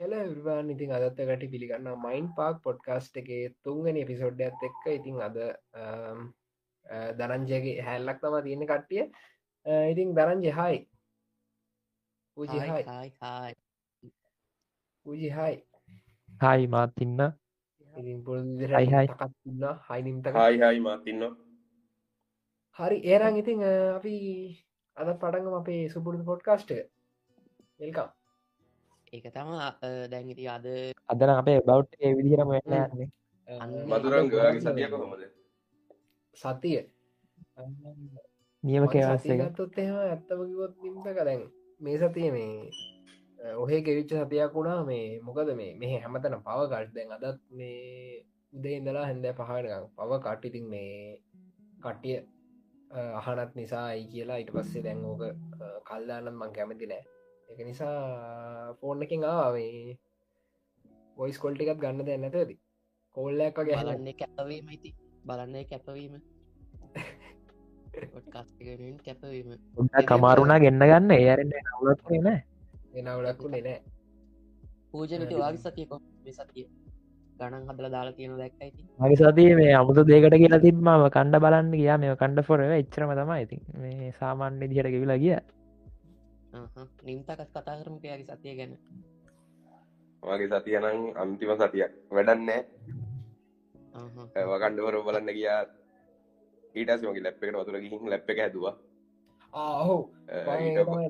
හෙල විවාන් ඉතින් අදත්ත කට පිළිගන්න මයින් පාක් පොඩ්කාස්ට් එකේ තුන්ගනි එපිසෝඩ් ඇත් එක්ක ඉතින් අද දරංජයගේ හැල්ලක් තම තියෙන කට්ටිය. ඉතින් දරංජය හයි පූජි හයි මාතින්න. ඉතින් පුළදි හයි හයි. කත්න්න හයිනිම්තක හයි හයි මාතින්න. හරි ඒරං ඉතින් අපි අද පටගම අපේ සුපුරුදු පොඩ්කාස්ට එල්කම් ඒක තම දැන්ගිති අද අදන අපේ බව් ඒ විදිහරම වෙන්න මදුරන්ගගේ සතිය කොහොමද? සතිය? නියම කෙවස් එක. සතිගත්තොත් එහෙම ඇත්තම කිවොත් නිම්ත කරැන් මේ සතිය මේ ඔහේ කෙවිච්ච සතියක් වුණා. මේ මොකද මේ මෙහ හැමතන පව කට් දැන් අදත් මේ උදේ ඉඳලා හැන්ද පහනකම් පව කට්ටිතින් මේ කට්ටිය අහනත් නිසායි කියලා ඊට පස්සේ දැන් ඕක කල්දානත් මං කැමති නෑ එක නිසා ෆෝන් එකින් ආවේ බොයිස් කොල්ටිකත් ගන්න දැන්න ඇතද කොල්ලක් ගැහලන්න කැපවීම ඉති බලන්නේ කැපවීම. කැපවීම. කමාරුණා ගන්න ගන්න. ඒරෙන්න්න නවලත් නෑ එනවලක්කුණේ නෑ පූජනට වාගේ සතිය කො මේ සතිය ගණන් හදල දාලා තියෙන දැක්කයිති මගේ සතිය මේ අමුතු දේකට කියලා තිබ්මම කණ්ඩ බලන්න ගියා. මේ කණ්ඩ ෆොරව එච්චරම තමයි. ඉතින් මේ සාමාන්‍ය දිහට ගෙවිලා ගිය නිම්තකත් කතා කරමක යාගේ සතිය ගැන. මගේ සතියනං අන්තිම සතියක්. වැඩන්නෑ ආහා. වකණ්ඩවර බලන්න ගියා. ඊටස් මගේ ලැප් එකට වතුර ගිහින් ලැප් එක හැදවා. ආහෝ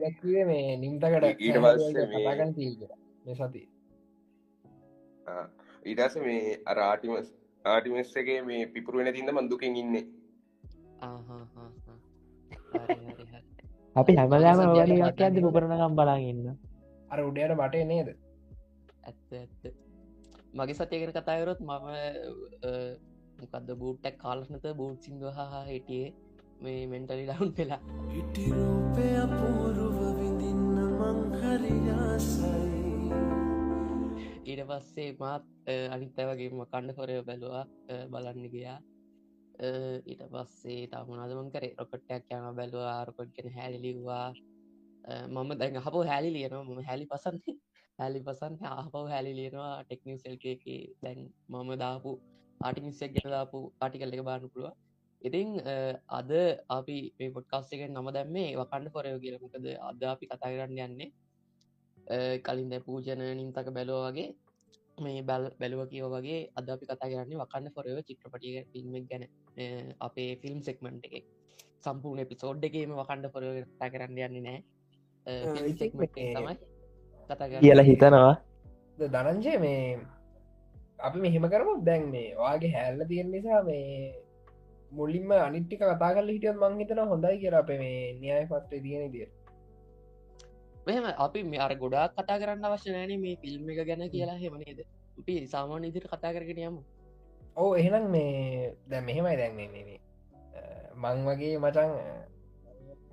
දැක්වේ මේ නිම්තකට ඊට පස්සේ සති ඊටස මේ අරාටිමස් ආටිමස් එකේ මේ පිපුරුවෙන තින්න මන්දුකින් ඉන්න. ආහාහාහා. අපි හැමදාම වටන්නේ. ඇද පුරණකම් බලාගන්න අර උඩයට බටේ නේද? ඇත්ත ඇත්ත. මගේ සතියගෙන කතායරොත් මම මොකක්ද බූට්ටක් කාලනත බූට් සිින්දුව හා හිටියේ. මේ මෙන්ටලි ලවුන් වෙලා. ඉටිරූපය අපූරුව විඳින්න මංහරියාසයි ඊට පස්සේ මාත් අනිත්ත වගේම කණ්ඩ හොරය බැලවා බලන්න ගියා ඊට පස්සේ තමුණදමන් කරේ රොකට්ටයක් යන බැලවා රොකොට්ගෙන හැලිලිවා මම දැන් හපෝ හැලි ලියනවා මම හැලි පසන්නේ හැලි පසන් ආපව හැලි ලියනවා ටෙක්නිව සෙල්ක දැන් මම දාපු ආටිමිස්සක් ගැන දාපු ආටිකල් එක බාන්න පුළුව ඉතිං අ, අද අපි මේ පොට්කාස්ට එක නම දැම්මේ වකණ්ඩ පොරයෝ කියලමකද අද අපි කතා කරන්න යන්නේ අ, කලින් දැ පූජන නින්තක බැලෝ වගේ මේ බැල් බැලුව කියව වගේ අද අපි කතා කරන්නේ වකන්න ොරව චිත්‍රපටිය ෆිල්ම් ගැන. අපේ ෆිල්ම් සෙක්මන්ට් එක. සම්පූර්ණ එපිසෝඩ් එකේම වකණ්ඩ පොරව කතා කරන්න යන්නේ නෑ සෙක්මට තමයි කතා කරන්නේ. කියලා හිතනවා. දනංජය මේ අපි මෙහෙම කරමු. දැන් මේ වාගේ හැල්ල තියෙන නිසා මේ මුල්ලින්ම අනිට්ටික කතා කල හිටියත් මං හිතන හොඳයි කියර අප මේ න්‍යාය පත්‍රය තියෙන දිය මෙහම අපි මේ අර ගොඩාක් කතා කරන්න අවශ්‍ය නෑන මේ ෆිල්ම් එක ගැන කියලා හෙමනේද අපි සාමාන්‍ය ඉදිරි කතා කරගෙන යමු. ඕ එහෙනම් මේ දැ මෙහෙමයි දැන් මේ වගේ මචන්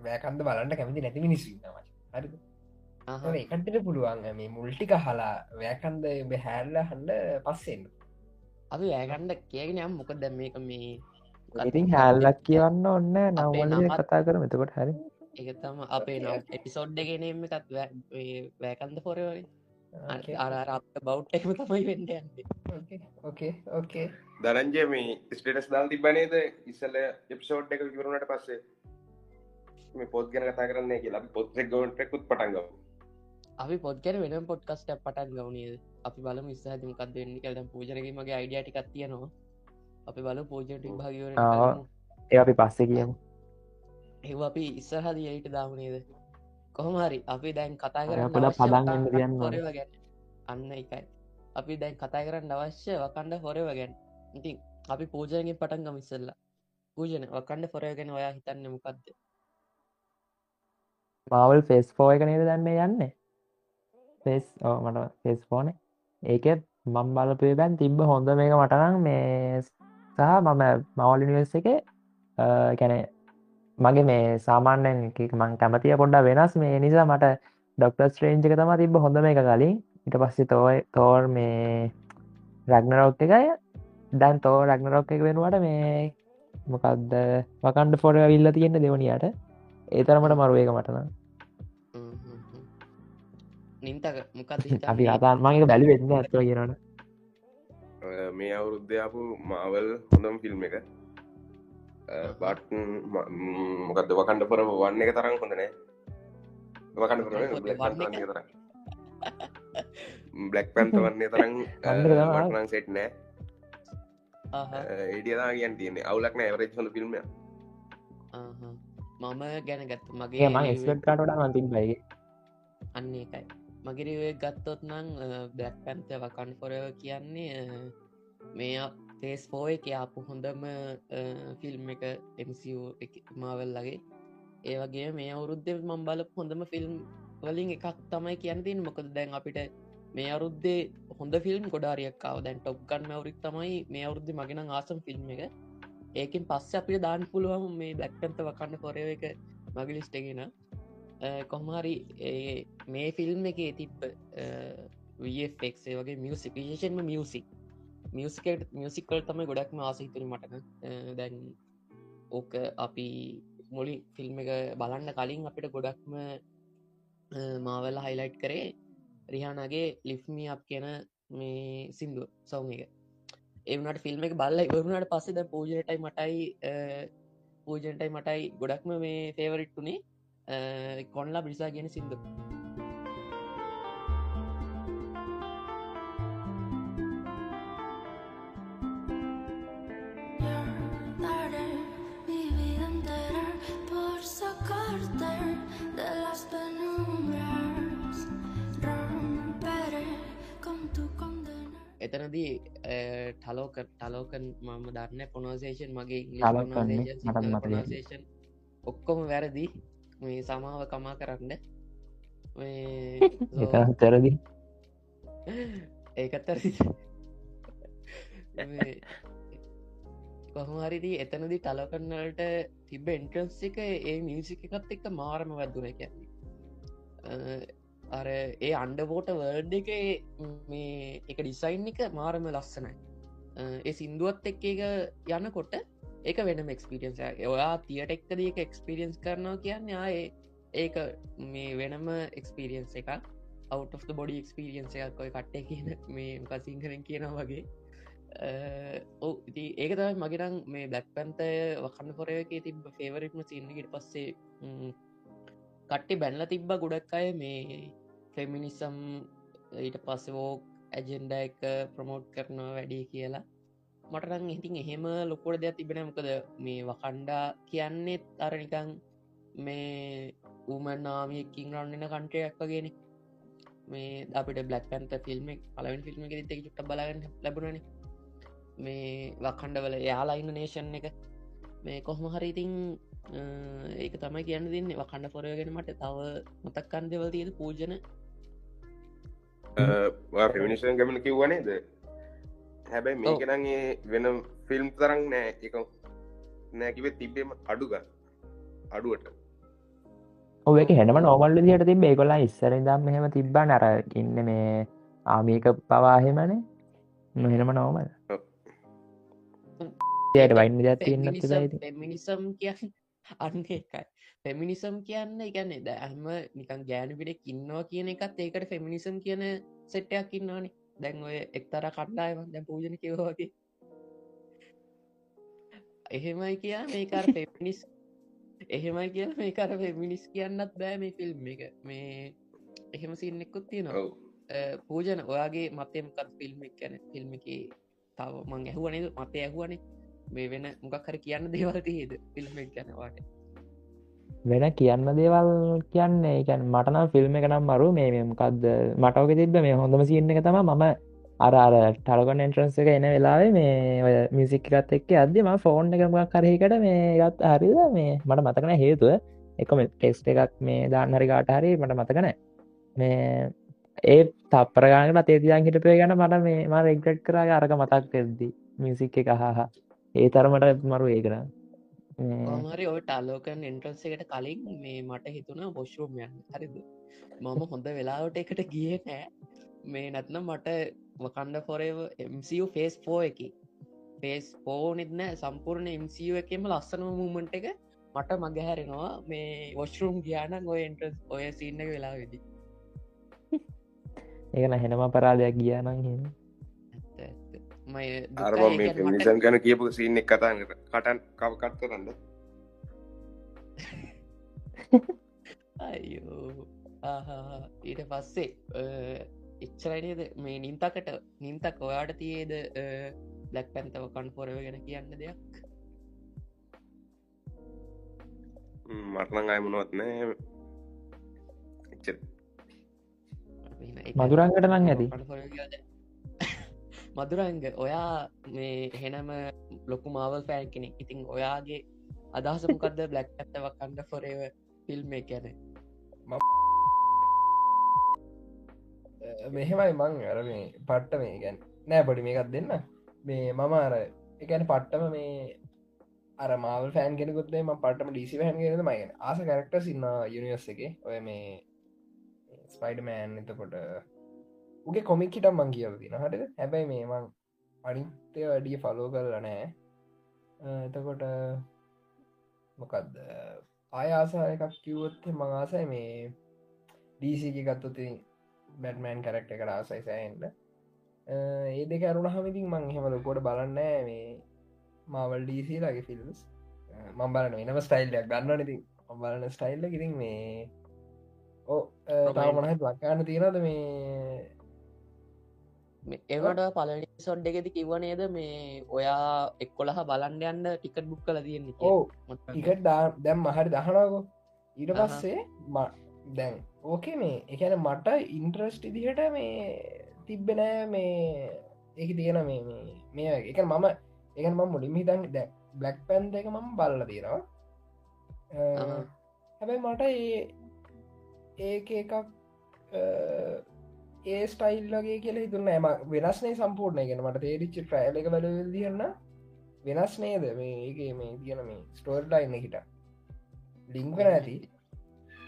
වැෑකන්ද බලන්න කැමති නැති මිනිස්සුන්නවා හරි. එකටට පුළුවන් මේ මුල්ටික හලා වැෑකන්ද බැහැල්ල හන්ඩ පස්සෙන් අපි වැෑගණ්ඩ කියගෙන යම්. මොක දැම් මේක මේ ඉතින් හැල්ලක් කියවන්න ඔන්න නවල කතා කරම. එතකොට හරි එකතම අපේ නම් එපිසෝඩ් එකනෙම එකත් වැෑකන්ද පොරවරි අර අප බෞට් එකම තමයි වෙන්න යන්නේ. ඕකේ ඕකේ දරංජය මේ ස්ටේටස් දල් තිබනේද ඉස්සල එපිසෝඩ් එක කිවරුණට පස්සේ මේ පොත් ගැන කතා කරන්නේ කියලා. පොත්ෙක් ගවන්ටකුත් පටන්ගව අපි පොත්කර වෙන පොඩ්කස්ට පටන් ගවනේද අපි බල මිස්ස හතිමකක් වෙන්න කලම් පූජනක මගේ අයිඩියටිකත් තියනවා. අපි බල පෝජටි භාගවර. ඒ අපි පස්සේ කියමු ඒව අපි ඉස්සරහදියට දාමනේද කොහොමහරි අපි දැන් කතා කරන්න පොඩක් අවශ්‍ය පදන් වකණ්ඩ වෙන්න තියන්න ඕනේ. හොරව ගැන. අන්න එකයි අපි දැන් කතා කරන්න අවශ්‍ය වකණ්ඩ හොරව ගැන්. ඉතින් අපි පූජනගෙන් පටන් ගමිස්සල්ල පූජන වකණ්ඩ හොරය ගැන ඔයා හිතන්න මොකක්ද මවල් ෆෙස් ෆෝ එක නේද දන්න යන්න? ෆෙස් මට ෆෙස් ෆෝන ඒක මම් බලපේ බැන් තිබ්බ හොඳ මේක මටනම් මේ සහ මම මවලිනිවස් එක කැන මගේ මේ සාමාන්‍යෙන් මං කැමතිය පොඩ්ඩ වෙනස්. මේ නිසා මට ඩොක්ටර් ස්ට්‍රේන්ජක තම තිබ හොඳ මේ එක කලින්. ඉට පස්සේ තෝයි තෝර් මේ රැග්නරොක් එකය. දැන් තෝ රැග්නරොක් එක වෙනුවට මේ මොකක්ද වකන්ඩ ෆොඩ විල්ල තියෙන දෙවනියට. ඒතරමට මරුවේක මටන නින්තක මොකක් අපි කතාන් මගේ බැලි වෙන්න ඇත්ව කියනට මේ අවුරුද්ධයාපු මාවල් හොඳම් ෆිල්ම් එක බට් මොකක්ද වකණ්ඩ පොර වන්න එක තරම් හොඳනෑ වකණ්ඩ පොර බ්ලක් පැන්ත වන්නේ තරම්. සෙට් නෑ. ඒඩියදා කියන් තියන්නේ. අවුලක් නෑ ඇවරජ් හොඳ ෆිල්ම් මම ගැන ගත්ත මගේ ම review ස්වට කාටට මතින් බයි අන්න එකයි මගේරවේ ගත්තොත් නං බ්ලක් පැන්ත වකන් පොරව කියන්නේ මේ තේස් පෝ එක ආපු හොඳම ෆිල්ම් එක මාවල්ලගේ ඒවගේ මේ අවුරුද්ධ මම් බල හොඳම ෆිල්ම් වලින් එකක් තමයි කියන්තින් මොකද දැන් අපිට මේ අවුරුද්දේ හොඳ ෆිල්ම් ගොඩාරියක්කාව දැන් ටොප්ගන්න අවුරික් තමයි මේ අවුරුද්ධ මගෙන ආසම් ෆිල්ම් එක. ඒකින් පස්ස අපිට දාන්න පුළුවන් මේ බ්ලක්කන්ත වකන්න පොරව එක මගලිස්ටගෙන කොහමහරි මේ ෆිල්ම් එක තිබ්බ වෆෙක්ේ වගේ මියසික් විශේෂෙන්ම මියසික් මියසිකට මියසිකල් තමයි ගොඩක්ම ආසිතර මටන දැන් ඕක අපි මුලි ෆිල්ම් එක බලන්න කලින් අපිට ගොඩක්ම මාවල්ල හයිලයිට් කරේ රිහානගේ ලිෆ්මි අප් කියන මේ සිින්දුව සෞන් එක. එවනට ෆිල්ම් එක බල්ල ඉවරුණට පස්සෙද පූජනටයි මටයි පූජනටයි මටයි ගොඩක්ම මේ ෆේවරිට්ටුනේ කොන්ලා බිසා ගෙන සිින්දු එතනදී ටලෝක ටලෝකන් මම දන්න පොනසේෂන් මගේ ඔක්කොම වැරදි. මේ සමාව කමා කරන්න. තරදි ඒකත්තර කොහමහරිදී එතනදි ටලකන්නලට තිබ එන්ට්‍රන්ස් එක ඒ මියසික එකත් එක්ක මාරම වැදුන කියන්නේ අර ඒ අන්ඩබෝට වර්ඩ් එක මේ එක ඩිසයින් එක මාරම ලස්සනයි. ඒ සිින්දුවත් එක් එක යනකොට ඒක වෙනම එක්ස්පිරියන්ස ඔයා තියට එක්කද එක එක්ස්පිරියන්ස් කරනවා කියන්න ආය ඒක මේ වෙනම එක්ස්පිරියන්ස එක out of the body experience එකක් ඔය කට්ටය කියන මේ කසිංහරෙන් කියනවා වගේ. ඕ ඉති ඒක තමයි මගෙනං මේ බ්ලක් පැන්තය වකන්න පොරයක තිබ ෆේවරිටම සින්නකට පස්සේ ම්, කට්ටි බැන්ල තිබ්බ ගොඩක් අය මේ ෆෙමිනිසම් ඊට පස්සවෝ ඇජෙන්ඩ එක ප්‍රමෝට් කරනවා වැඩි කියලා. මටරං ඉතින් එහෙම ලොකොට දෙයක් තිබෙන මොකද මේ වකණ්ඩා කියන්නෙත් අරනිකං මේ ඌමන්නාමියකින් රන්නන කන්ටයක් වගෙන. මේ අපිට බ්ලක් පැන්ත ෆිල්ම් පලවන් ෆිල්ම් එක ෙක් චුට බලගන්න ලැබුණන. මේ වකණ්ඩවල යාලා ඉන්න නේෂන් එක. මේ කොහොම හරි ඉතින් අ, ඒක තමයි කියන්න දෙන්න. වකණ්ඩ පොරයගෙන මට තව මතක්කන් දෙවල් තියද පූජන. ෆිනිෂන් ගමන කිව්වනේද හැබැයි. මේකනගේ වෙන ෆිල්ම් තරක් නෑ. එක නෑකිවේ තිබේම අඩුග. අඩුවට. ඔක හෙනම නෝමල්ල දිට තිබ ඒකොලා ඉස්සරදම් මෙහෙම තිබ්බා නර ඉන්න මේ ආමික පවාහෙමනේ නොහෙනම ඔව්. යට වයින්න ජත් තියන්න ති පෙමිනිසම් කියන්න අන්න එකයි පෙමිනිසම් කියන්න එකන්නේ දැහම නිකන් ගෑනුපිට කින්නවා කියන එකත් ඒකට ෆෙමිනිසම් කියන සෙට්ටයක් ඉන්නවානේ. දැන් ඔය එක්තර කණ්ඩායම දැ පූජන කිවෝගේ එහෙමයි කියා මේකර පෙමිනිස් එහෙමයි කිය මේකර පෙමිනිස් කියන්නත් බෑ මේ ෆිල්ම් එක. මේ එහෙම සින්නෙකුත් තියෙනවා. පූජන ඔයාගේ මතයමකත් ෆිල්ම් එක ගැන? ෆිල්ම් එක තව මං ඇහුවනද මතය ඇහුවනේ මේ වෙන මොකක් හරි කියන්න දේවල්තියේද ෆිල්ම් එක ගැනවාට වෙන කියන්න දේවල් කියන්නේ එකන් මටනම් ෆිල්ම් එක නම් මරු මේ මෙමකක්ද මටෝක තිබ මේ හොඳම සින්න එක තම මම අර අර ටලකොන් එන්ට්‍රන්ස එක එන වෙලාවේ මේ ඔය මිසික්කත් එක්ක අදම ෆෝන් එකමක් කරහිකට මේ ගත් හරිද? මේ මට මතකන හේතුව. එකම ටෙක්ස්ට එකක් මේ දාන්නහරි කාට හරි මට මතකන මේ ඒ තප්පරගාන තේතියන් හිටපේ ගැන මට මේ ම රෙක්ට් කරා අරක මතක් කරදදි මිසික් එක හා ඒ තරමට මරු ඒ කරා මරි ඔය ටල්ලෝකන් එන්ට්‍රන්ස එකට කලින් මේ මට හිතුන බොශ්රූම් යන්න. හරිද? මම හොඳ වෙලාවට එකට ගිය නෑ. මේ නැත්නම් මට Wakanda Forever MCU phase four එක. ෆේස් පෝනෙත්න සම්පූර්ණ MCU එකෙම ලස්සන මූමන්ට එක මට මගහැරෙනවා මේ වොශ්රූම් ගියාන ඔය එන්ට්‍රස් ඔය සින්න වෙලා වෙදි ඒකන හෙනම පරාදයක් ගිය නම් හෙන අරම ගැන කියපු සිීන්න එක කතා කටන් කවකත් කරන්න. අයෝ ඊට පස්සේ එච්චරනේද මේ නින්තකට නින්තක් ඔයාට තියේද බ්ලක් පැන්තව කන්පොරව ගැන කියන්න දෙයක්? මරණං අය මොනුවත් නෑ මදුරංගට නං ඇති? මදුරංග ඔයා මේ එහෙනම ලොකු මාවල් ෆෑන් කෙනෙක්. ඉතින් ඔයාගේ අදහසමකක්ද බ්ලක් ඇත්තව කණ්ඩ ෆොරව ෆිල්ම් ගැන? මෙහෙමයි මං අර මේ පට්ට මේ ගැන් නෑ පොඩි මේකත් දෙන්න. මේ මම අර එකැන පට්ටම මේ අර මල් ෆෑන් කෙනෙකුත්ේ ම පටම ඩිසි හැන් ගෙනද මගෙන ආස කරක්ට සින්න යුනිවස් එක. ඔය මේ ස්පයිඩමෑන් එතකොට උගේ කොමික් හිටම් මං කියල දින හට හැබැයි මේ මං අනිත්‍ය වැඩිය ෆලෝ කරලා නෑ එතකොට මොකක්ද ආය ආසා එකක් කිව්වොත්තේ මං ආසයි මේ ඩීසික ගත්තුති බැටමෑන් කරක්ට එක ආසයි සෑහන්ට ඒ දෙක අරුණ හමිතින් මං හෙම ලොකොට බලන්න මේ මාවල් ඩීසි ලගේ ෆිල්ම්ස් මං බලන වෙනම ස්ටයිල්ලයක් ගන්න ඉතින්. බලන ස්ටයිල්ල ඉතින් මේ ඕ තාමනහ ලක්කාන්න තියෙනද මේ ඒවට පලනි සොඩ් එකෙති කිව්ව නේද මේ ඔයා එක්කොලහ බලන්ඩ යන්න ටිකට් බුක් කල තියෙන්නේ ඕ. ඉකට දැම් මහරි දහනාකෝ ඊට අහහ. පස්සේ දැන් ඕකේ මේ එකන මට ඉන්ට්‍රස්ට ඉදිහට මේ තිබ්බෙනෑ මේ ඒක තියෙන මේ මේ- එක මම එකන ම මුලින් හිතන් දැ බ්ලක් පැන් එක මම බල්ල තියෙනවා. හැබැයි මට ඒ ඒක එකක් ඒ ස්ටයිල්ලගේ කියල හිතුන්න ඇම වෙනස්නේ සම්පූර්ණය ගෙන මට තේරිච්චි ට්‍රයිල එක බැල දියන්න වෙනස් නේද? මේ ඒක මේ තියෙන මේ ස්ටෝර්ලයින්න හිට ලිංකන ඇති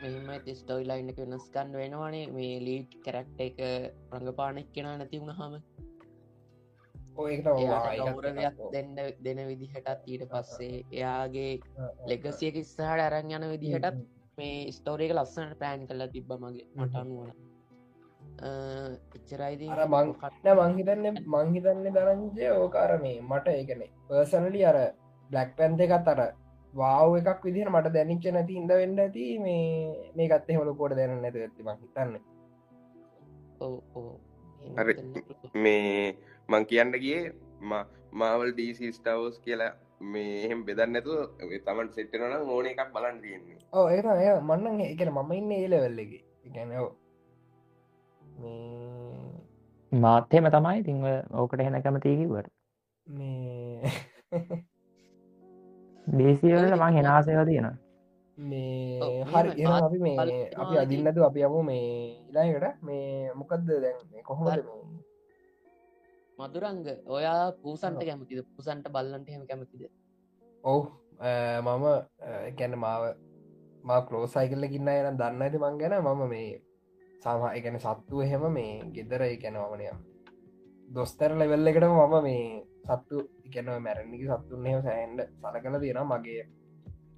මෙම ස්ටෝයිලයින්න එක වෙනස්කන්න වෙනවානේ. මේ ලීට් කරක්ට එක රඟපානෙක් කෙන නැති වුණහම ගෞරවයක් දෙන්න දෙන විදිහටත් ඊට පස්සේ එයාගේ ලෙගසියක ස්ථාට අරන් යන විදිහටත් මේ ස්ටෝරේක ලස්සනට පෑන් කල්ලා තිබ්බ මගේ මට අනුවන එච්චරයිද අර මං- නෑ මංහිතන්න මංහිතන්නේ දරංජය ඕකාර මේ මට ඒකන පර්සනලි අර බ්ලක් පැන්ත එකත් අර වාව එකක් විදිහට මට දැනිච්ච නැති ඉද වෙන්න ඇති මේ මේ ගත්තේ හොල කෝඩ දැන නැති ඇති මං හිතන්න. ඕ ඕ හරි. මේ මං කියන්න ගිය මාවල් ඩීසි ස්ටවස් කියලා මේ එහෙම බෙදන්න නැතු තමන් සෙට්ටනනම් ඕන එකක් බලන් තියෙන්නේ. ඕ ඒ මන්නන් එකන මම ඉන්න ඒලවෙල්ලගේ ගැන මාත්‍යම තමයි තිං ඕකට හෙන කැමතිකිවට මේ දේසිවල මං හෙනාසයව තියෙන මේ හරි අපි මේ අපි. අදින්නතු අපි යමු මේ ඉලායකට මේ මොකක්ද දැන් මේ කොහොමද හරි. මේ? මදුරංග ඔයා පූසන්ට කැමතිද? පුසන්ට බල්ලන්ට හෙම කැමතිද? ඔව් මම ගැන මාව මා කලෝසයිකල්ල කින්න එනම් දන්න ඇති මං ගැන? මම මේ සමහ එකන සත්තු එහෙම මේ ගෙදර එකැනවමනය දොස්තර ලෙවල්ල එකට මම මේ සත්තු එකනව මැරණිකි සත්තුන්හෙම සෑන්ඩ සල කල තියෙන මගේ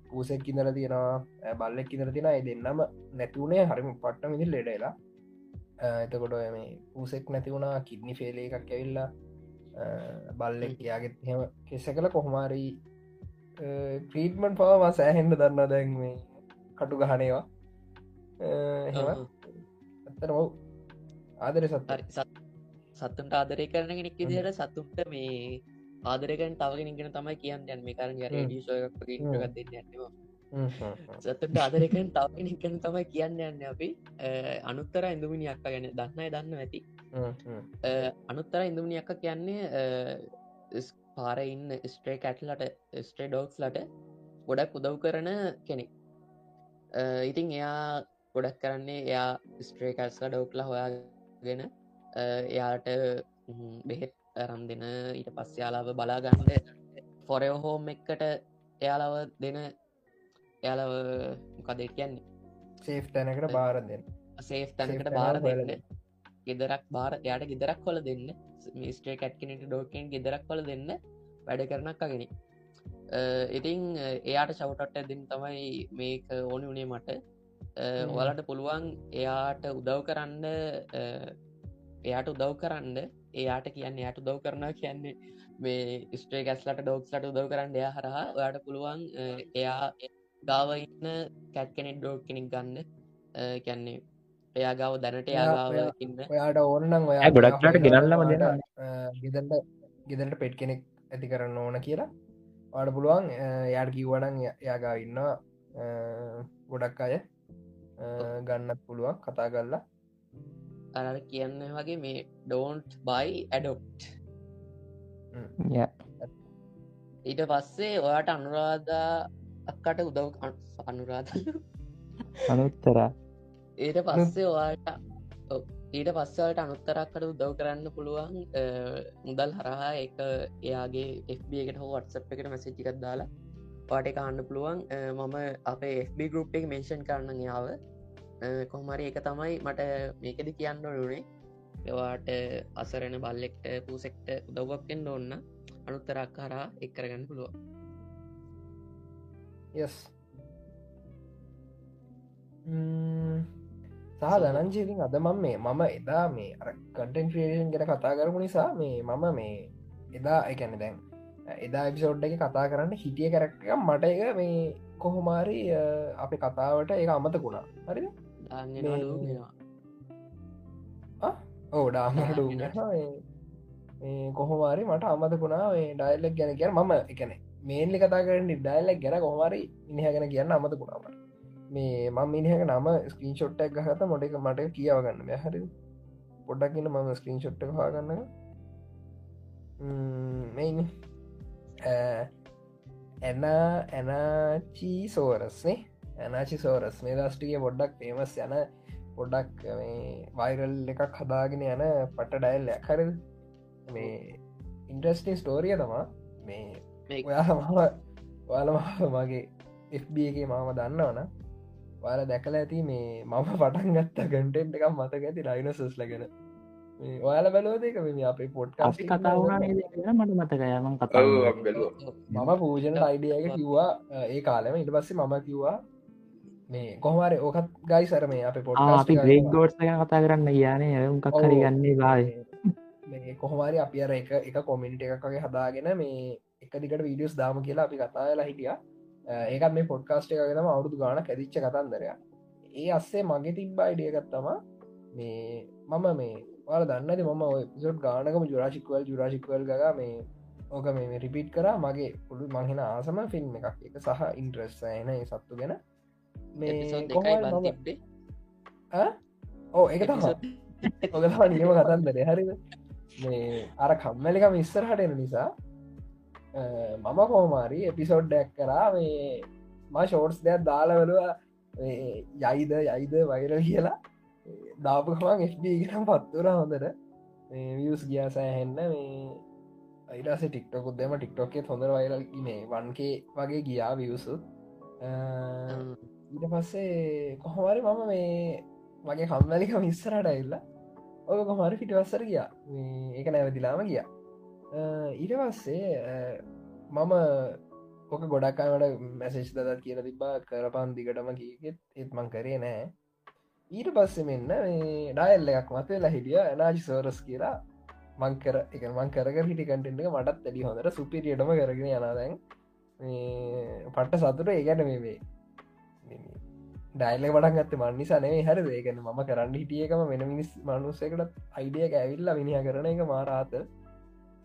පූසෙක් කිදර තියෙනවා බල්ලෙක් කිදර තින අයි දෙන්නම නැතිවුණේ හරිම පට්ට මිදි ලෙඩලා එතකොට ඔය මේ පූසෙක් නැති වුණා කිඩ්නි ෆේලේ එකක් ඇවිල්ලා බල්ලෙක් යාගෙත් හෙම කෙස කළ කොහොමාරී ප්‍රීටමන් පවම සෑහෙන්ඩ දන්න දැන් මේ කටු ගහනේවා හෙම. ඇත්තන ඔව්. ආදර සත්- සත්තුන්ට ආදරය කරන කෙනෙක් විදිහට සත්තුන්ට මේ ආදරකන් තවගෙනගෙන තමයි කියන්න. යන් මේ කරන හ්ම්. රඩියෝගක් හ්ම්. ගත් දෙන්න යන්නවා සතුන්ට ආදරකන් තවගෙනකන තමයි කියන්න යන්න අපි. අනුත්තර ඉඳමිනි අක්ක ගැන දන්නයි දන්න ඇති. අනුත්තර ඉඳමිනි අක්ක කියන්නේ අ, ස්- පාර ඉන්න ස්ට්‍රේ කැටලට ස්ට්‍රේ ඩෝක්ස් ලට ගොඩක් උදව් කරන කෙනෙක්. ඉතින් එයා ගොඩක් කරන්නේ එයා ස්ට්‍රේ කැස්ල ඩෝක්ල හොයාගෙන එයාට බෙහෙත් අරම් දෙන ඊට පස්ස යාලාව බලාගන්නඩ ෆොරයෝ හෝම් එක්කට එයාලව දෙන එයාලව මොකදේ කියන්නේ? සේෆ් තැනකට බාර දෙන්න. සේෆ් තැනකට බාර දෙන්න. ගෙදරක් බාර යායට ගෙදරක් කොල දෙන්න. මිස්ටේ කැට්කනට ඩෝකෙන් ගෙදරක් කොල දෙන්න වැඩ කරනක් අගෙන ඉතින් අ, එයාට චවටට දෙන්න තමයි මේක ඕනි වනේ මට ඔයාලට පුළුවන් එයාට උදව් කරන්න එයාට උදව් කරන්න. එයාට කියන්න යාට උදව් කරනා කියන්නේ මේ ස්ට්‍රේ ගැස්ලට ඩෝක්ස්ලට උදව් කරන්න එයා හරහා. ඔයාට පුළුවන් එයා ගාව ඉන්න කැට් කෙනෙක් ඩෝක් කෙනෙක් ගන්න. අ, කියන්නේ එයා ගාව දැනට එයා ඔයා- ගාව ඔයා- ඉන්න. ඔයාට ඕනනම් ඔයා ගොඩක්ලට ගෙනල්ලම දෙෙන ගෙදට ගෙදට පෙට් කෙනෙක් ඇති කරන්න ඕන කියලා. වාට පුළුවන් යාට කිව්වනං යාගා ඉන්නවා. අ, ගොඩක් අය ගන්නත් පුළුවන් කතා කරලා. අර කියන්න වගේ මේ ඩෝන්ට් බයි ඇඩොප් ඊට පස්සේ ඔයාට අනුරාධා අක්කට උදව් අන්- අනුරාධ. අනුත්තර. ඊට පස්සේ ඔයාට. ඊට පස්සවලට අනුත්තරක්කට උදව් කරන්න පුළුවන් මුදල් හරහා එක එයාගේ FB එකට හෝ වටසප් එකට මැසිච්චිකත් දාලා පාට එක අන්න පුළුවන්. අ, මම අපේ FB ගරුප් එක මේෂන් කරන්න යාව කොහමරි එක තමයි මට මේකද කියන්න නුනේ එවාට අසරෙන බල්ලෙක්ට පූසෙක්ට උදව්වක්ෙන් ඔන්න අනුත්තරක් හරා එක් කරගන්න පුළුවන්. යස් සහ දනංජීතින් අද මම මේ මම එදා මේ අර කටන් ක්‍රේෂන් ගැන කතා කරපු නිසා මේ මම මේ එදා එකැන දැන් එදා එපිසෝඩ් එක කතා කරන්න හිටිය කරක්ක මට එක මේ කොහොමාරි අප කතාවට ඒ අමතකුණා හරි දාන්නවා මේ- ලෝගෙනවා ඕ ඩාමටු කොහොමාරි මට අමතකුණා ඩයිල්ලක් ගැන ගැන මම එකන මේල්ලි කතා කරන්න ඩයිල්ලක් ගැන කොහමරි ඉනිහගෙන කියන්න අමතකුණාවට මේ මම මිනිහක නම ස්ක්‍රීන් ෂොට්ටක් ගහත මොට එක මට කියවගන්න හරි පොඩ්ඩක් ඉන්න මම ස්ක්‍රීන් ෂොට්ට හාගන්න මෙයිනි ඇන ඇනාචී සෝරස්නේ ඇනාචි සෝරස් මේ දස්ටිය පොඩ්ඩක් පේමස් යන පොඩ්ඩක් වයිරල් එකක් හදාගෙන යන පට ඩයිල්ල හරි මේ ඉන්ට්‍රස්ටිං ස්ටෝරිය තමා මේ මේ ඔයා මම ඔයාල මගේ FB එක මාම දන්නවන ඔයාල දැකල ඇති මේ මම පටන් ගත්ත ගටෙන්ට් එකක් මතක ඇති රයිනසස් ලගෙන මේ ඔයාල බැලෝදක මේ අපේ පොට් අපි කතා වුණා නේද කියලා මට මතකයමන් කතා. මම පූජන අයිඩියක කිව්වා ඒ කාලම. ඉට පස්සේ මම කිව්වා මේ කොහමර ඕකත් ගයිසර මේ අප පොට් ආ, අපි ග්‍රේක් ගෝඩ්ස් ගැන කතා කරන්න ගියානේ. මොකක් හරි ගන්නේ බාය මේ කොහොමරි අපි අර එක එක කොමිනිට එකක් වගේ හදාගෙන මේ එක දිකට වීඩියස් දාම කියලා අපි කතාවෙලා හිටිය. ඒකත් මේ පොඩ්කාස්ට එකගෙනම අවුදු ගාන ඇදිච්ච කතන්දරය ඒ අස්සේ මගේ තිබ්බ අයිඩියගත්තම මේ මම මේ වාල දන්නද මම ඔය ගානකම ජුරාශික්වල් ජුරාශික්වල් ග මේ ඕක මේ රිපිට් කර. මගේ පුළු මහින ආසම ෆිල්ම් එකක්. එක සහ ඉන්ට්‍රෙස් එන සත්තු ගැන. මේ ඕ එපිසෝඩ් ඔගවා නියම කතන්දර. හරිද? මේ අර කම්මලිකම ඉස්සරහට එන නිසා මම කෝමාරි එපිසෝඩ්ඩක් කරා. මේ මා ෂෝට්ස් දෙයක් දාලවලවා යයිද යයිද වෛර කියලා දාපුකමන් FBගනම් පත්තුර හොඳට. වියස් ගියා සෑහෙන්න. මේ අයිඩස ටික්ටොකුත් දෙම ටික්ටොක්කේ හොඳ වයිර මේ වන්කේ වගේ ගියා වියසුත් ඊට පස්සේ කොහොමරි මම මේ මගේ කම්මලික මිස්සරට ඇල්ල ඔය කොහමරි පිටිවස්සර ගියා. මේ ඒක නැවතිලාම ගියා. අ, ඊට පස්සේ අ, මම ඕක ගොඩක්කාමට මැසේෂ් දත් කියල තිබා කරපන් දිගටම කීගෙත් ඒත්මං කරේ නෑ. ඊට පස්සෙ මෙන්න මේ ඩයිල්ල එකක් මතවෙලා හිටිය එනාජි සෝරස් කියලා. මංකර එක මං කරක හිටි කටෙන්ට මටත් ඇඩි හොඳට සුපිරියටම කරගෙන යනාදැන් පට්ට සතුට ඒගැන මේ ඩයිල්ල පටන් ගත්ත මන්නිසානේ හරි ඒකන ම කරන්න හිටියකම වෙන මිනිස් මනුස්සයකට අයිඩිය ඇවිල්ල මිනිහ කරන එක මාරාත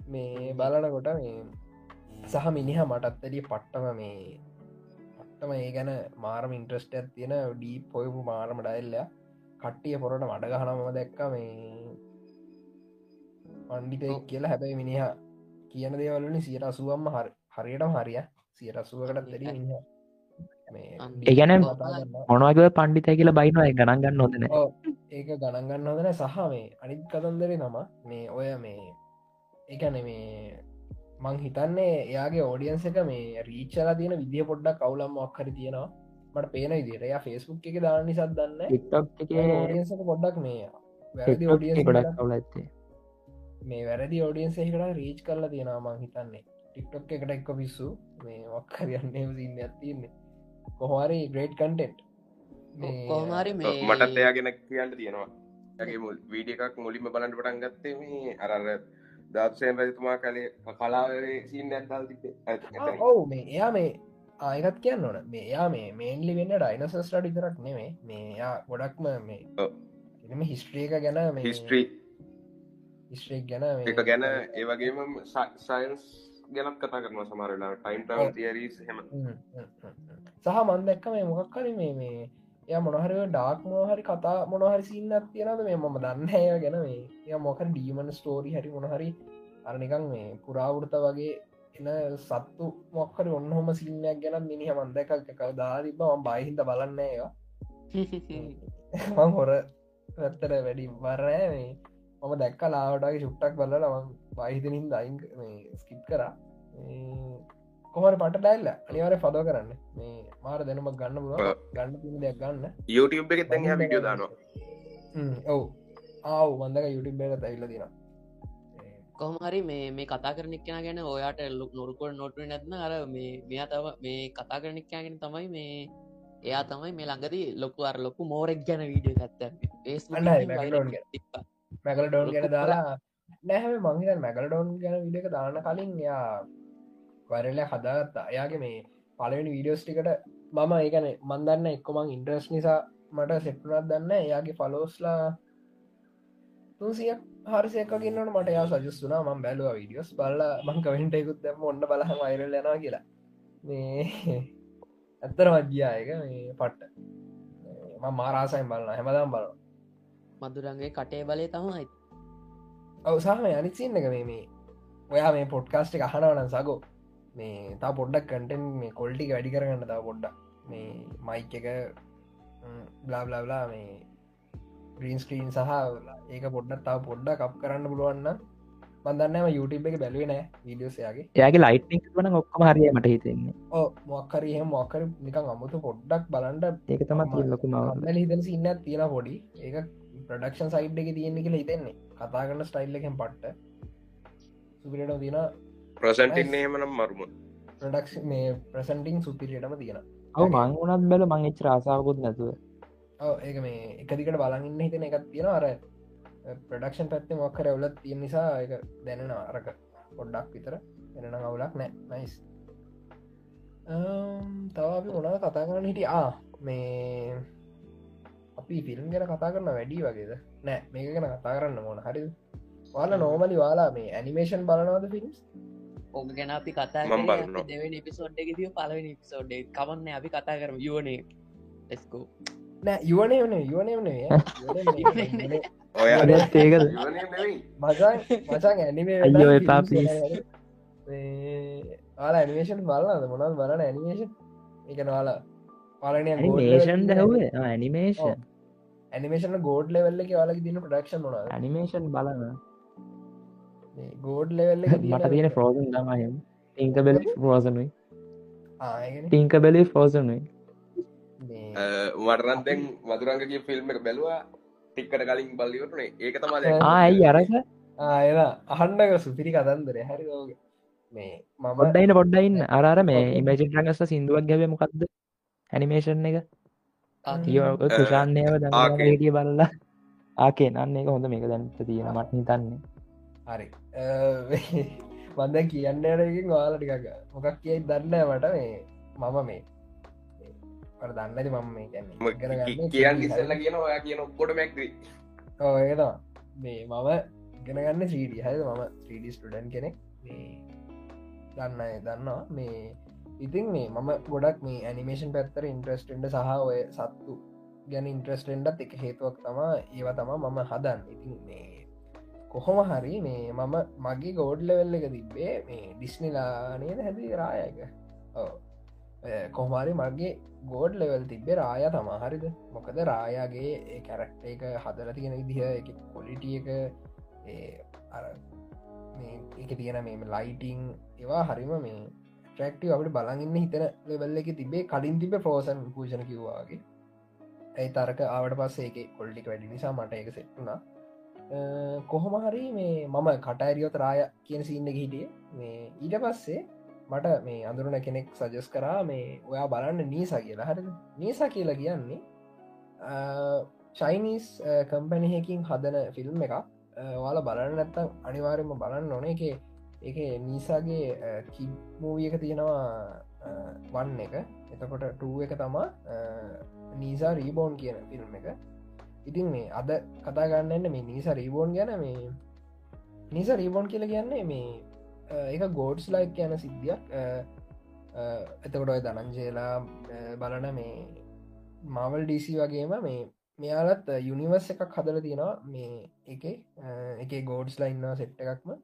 මේ බලනකොට මේ සහ මිනිහ මටත් ඇඩිය පට්ටම මේ පට්ටම ඒ ගැන මාරම ඉන්ට්‍රස්ට ඇත් තියෙන ඩී පොයපු මාරම ඩයිල්ල කට්ටිය පොරට මඩගහනම දැක්ක මේ පණ්ඩිත කියලා. හැබැයි මිනිහ කියන දේවලනි සියට අසුවම්ම හරි හරියටම හරිය. සියට අසුවකට දෙරි මිනිහ මේ අන්න. ඒ ගැන කතා කරනවා. මොනවගේ පණ්ඩිතය කියලා බයිනවා. ගණන් ගන්න ඔව්, ඒක ගණන්ගන්න හොදන සහ මේ අනිත් කතන්දරේ තම මේ ඔය මේ එකන මේ මං හිතන්නේ එයාගේ ඕඩියන්ස එක මේ රීච්චලා තියෙන විදිිය පොඩ්ඩක් කවුලම් අක්කර තියෙනවා මට පේන විදිට ය ෆෙස්බුක් එක දාන්න නිසත් දන්න ෝඩියන්සක පොඩ්ඩක් මේ ගොඩක් කවුල ඇත්තේ මේ වැරදි ෝඩියන්ස එකට රීච් කරලා තියෙනවා මං හිතන්නේ. ටික්ටොක් එකට එක්ක පිස්සු මේ වක්කරයන්නේ සින්න ඇතින්නේ කොහවාරි ග්‍රේට් කන්ටෙන්ට් කොහමරි මේ මටත් එයා ගෙන කියන්න තියෙනවා. ගේ වීඩිය එකක් මුලින්ම බලන්ට පටන් ගත්තේ මේ අරර දත්සයෙන් රජතුමා කලේ කලාවේ සිීන්න ඇත්දල් තිබේ ඔවු මේ එයා මේ ආයකත් කියන්න ඕන. මේ එයා මේ මේන්ලි වෙන්න ඩයිනසස්ට ඉතරක් නෙමේ මේ එයා ගොඩක්ම මේ. එම හිස්ට්‍රියක ගැන හිස්ට්‍රී හිස්ට්‍රේක් ගැන එක ගැන ඒවගේම සයින්ස් ගැනත් කතා කරන සමරලා ටයිම් ටව තිරීස් හෙම. සහ මන් දැක්ක මේ මොකක් කර මේ මේ එය මොනහරිව ඩාක් මොහරි කතා මොනහරි සින්නත් තියෙනද මේ මම දන්න ඇය ගැන. මේ එය මොක ඩීමන් ස්ටෝරි හරි මොනහරි අරනිකං මේ පුරාවෘත වගේ එන සත්තු මොක්කර ඔන්න හොම සින්නයක් ගැන මිනිහ මන්දකක් එක දාරිබ ම බයිහින්ද බලන්න ඒවා. මං හොර පැත්තට වැඩි වරෑ මේ. මම දැක්ක ලාවටගේ ශුට්ටක් බලල මං බයිහිතනින් දයින් ස්කිප් කරා. කොමට පට ඩයිල්ල අනිවාර පදව කරන්න. මේ මාර දැනුමක් ගන්න පුුව. ගන්න දෙයක් ගන්න. YouTube එක තැන් විඩියෝ දානවා. හ්ම්, ඔව්. ආව්. මන්දක යුටබ එක තැල්ල දින කොහමහරි මේ මේ කතා කරනෙක් කෙන ගැන ඔයාට ලොක් නොරකොට නොටුව නැත්න අර මේ මෙයා තව මේ කතා කරනෙක් යාගෙන තමයි මේ එයා තමයි මේ ළඟදී ලොකු අර ලොකු මෝරෙක් ගැන වීඩිය ඇත්ත. මැකල ඩෝන් ගැන. දාලා නැහැම මංහිත මැකල ඩෝන් ගැන විඩක දාන්න කලින් යා වරල හදාගත්තා. එයාගේ මේ පලවෙනි වීඩියෝස් ටිකට මම ඒකන මන්දන්න එක්කොමං ඉන්ට්‍රස් නිසා මට සෙට්නත් දන්න එයාගේ ෆලෝස්ලා තුසිය හරිසයකගන්නට මට යා සජස්තුනා ම බැලවා වීඩියෝස් බල්ල මං කවෙන්ටයකුත් දැම ඔන්න බලහම අයිරල් යනවා කියලා. මේ ඇත්තර මජ්‍යායක මේ පට්ට. ම මාරාසයින් බලන්න හැමදාම් බල මදුරන්ගේ කටේ බලය තමයි. අවසාහම අනිත්සින්න එක මේ මේ ඔයා මේ පොඩ්කාස්ටි අහනවන සගෝ. මේ තා පොඩ්ඩක් කටෙන් මේ කොල්ටි වැඩි කරගන්න තා පොඩ්ඩක්. මේ මයික් එක බ්ලාබ්ලාබ්ලා මේ ග්‍රීන් ස්ක්‍රීන් සහ ඒක පොඩ්ඩක් තාව පොඩ්ඩ කප් කරන්න පුළුවන්න බඳන්නම YouTube එක බැලුවේ නෑ වීඩියෝසයාගේ එයාගේ. ලයිට්නික් වන ඔක්කම හරිය මට හිතෙන්නේ. ඕ මොක්කරහ මොක්කර නිකං අමුතු පොඩ්ඩක් බලන්ට ඒක තම ලොකුම හිතන ඉන්න තියෙන පොඩි. ඒක ප්‍රඩක්ෂන් සයිඩ් එක තියෙන්නේ කියලා හිතෙන්නේ. කතා කරන්න ස්ටයිල් එකෙන් පට්ට. සුපිරට තින ප්‍රසන්ටින් එහෙමනම් මරුම. ප්‍රඩක්ෂ මේ ප්‍රසන්ටිං සුපිරියටම තියෙන ඔව මං වනත් බැල මං එච් රාසාාවකුත් නැතුව ඒක මේ එකදිකට බලගන්න හිතන එකත් තියෙන අර ප්‍රඩක්ෂන් පැත්තේ මොක්කර එවලත් තියෙන නිසා එක දැනෙන අරක පොඩ්ඩක් විතර එනන අවුලක් නෑ. නයිස් තව අපි මොනද කතා කරන්න හිටිය? ආ මේ අපි ෆිල්ම් ගැන කතා කරන්න වැඩි වගේද? නෑ මේක ගැන කතා කරන්න මොන හරි වාල නෝමලි වාලා මේ ඇනිමේෂන් බලනවද ෆිල්ම්ස් ඕක ගැන අපි කතා. දෙවනි පිසෝඩ් එක දිය පලවෙනි පිසෝඩ් කමන්න අපි කතා කරම. යෝනේ ලෙස්කෝ නෑ යුවනේ වනේ යුවනේ වනේ ඔයා ඒකද? මසන් මසන් ඇනිමේ අයියෝ එපා. ආලා ඇනිමේෂන් බලන්නද මොනල් බලන ඇනිමේෂන් එක වාලා පාලනය ඇනිමේෂන් දැහුවේ ඇනිමේෂන් ඇනිමේෂන ගෝඩ් ලෙවල්ල එක වාලක දින ප්‍රඩක්ෂන් මොන ඇනිමේෂන් බලන ගෝඩ් ලෙවල්ල මට තියෙන ෆ්‍රෝසන් තමයම් ටිංකබෙල ෆෝසනුයි ආයගෙන ටිංකබෙලි ෆෝසනුයි වටරන්තෙන් මදුරංගගේ ෆිල්ම් එක බැලවා ටික්කට කලින් බල්ලිවටනේ ඒක තමා ආයි අරක? ආයන අහන්ඩක සුපිරි කතන්දර. හරි ෝග මේ මම පොඩ්ඩයින අරර මේ. ඉමජින් රඟස්ස සිින්දුවක් ගැව මොකක්ද ඇනිමේෂන් එක? තුෂාන්නයව. දටිය බලලා. ආකේ නන්න එක හොඳ මේක දැනත තියෙන මට හිතන්නේ. හරි. මන්ද කියන්න යනකින් වාල ටිකක් මොකක් කියයි දන්න මට. මේ මම මේ පට දන්නද මම මේ ගැන කියන්න ඉස්සල්ල කියන ඔයා කියන ඔක්කොට මැක්්‍රී ඒතවා මේ මම ගෙනගන්න ්‍රීඩි හද මම ්‍රීඩි ස්ටඩන් කෙනෙක්. දන්න දන්නවා. මේ ඉතින් මේ මම ගොඩක් මේ ඇනිමේෂන් පැත්තර ඉන්ට්‍රස්ටෙන්ඩ සහ ඔය සත්තු ගැන ඉන්ට්‍රස්ටෙන්ඩත් එක හේතුවක් තමා ඒව තමා මම හදන්න. ඉතින් මේ කොහොම හරි මේ මම මගේ ගෝඩ්ල වෙල්ල එක තිබ්බේ මේ ඩිස්නිලානයද හැදී රායක කොහමාරි මගේ ගෝඩ් ලෙවල් තිබේ රාය තමා හරිද? මොකද රායාගේ කැරක්ට එක හදල තියෙන විදිහ එක කොලිටිය එක ඒ අර මේ එක තියෙන මේ ලයිටිං ඒවා හරිම මේ ට්‍රක්ටව අපට බලගන්න හිතන ලෙවල්ල එක තිබේ කලින් තිබේ ෆෝසන් පූෂණ කිව්වාගේ ඇයි තරක ආවට පස්සේ එක කොල්ටික වැඩි නිසා මට එක සෙට්ටුනා කොහොම හරි මේ මම කටයිරියෝත රාය කියන සින්න හිටිය. මේ ඊට පස්සේ මට මේ අඳුරන කෙනෙක් සජස් කරා මේ ඔයා බලන්න නීසා කියලා. හරි නීසා කියලා කියන්නේ චයිනිස් කම්පැනිහකින් හදන ෆිල්ම් එක වාල බලන්න නැත්තම් අනිවාරයම බලන්න ඕන. එක එක නිසාගේ කිමූවිය එක තියෙනවා වන්න එක. එතකොට ටූ එක තමා නීසා රීබෝන් කියන ෆිල්ම් එක. ඉතින් මේ අද කතා ගන්නන්න මේ නිසා රීබෝන් ගැන. මේ නිසා රීබෝන් කියල කියන්නේ මේ එක ගෝඩ්ස් ලයික් කියන සිද්ධියක්. එතකොට ඔය දනංජේලා බලන මේ මවල් ඩීසි වගේම මේ මෙයාලත් යුනිවර්ස එකක් හදල තියෙනවා. මේ එක එක ගෝඩ්ස් ලයින්නවා සෙට්ට එකක්ම.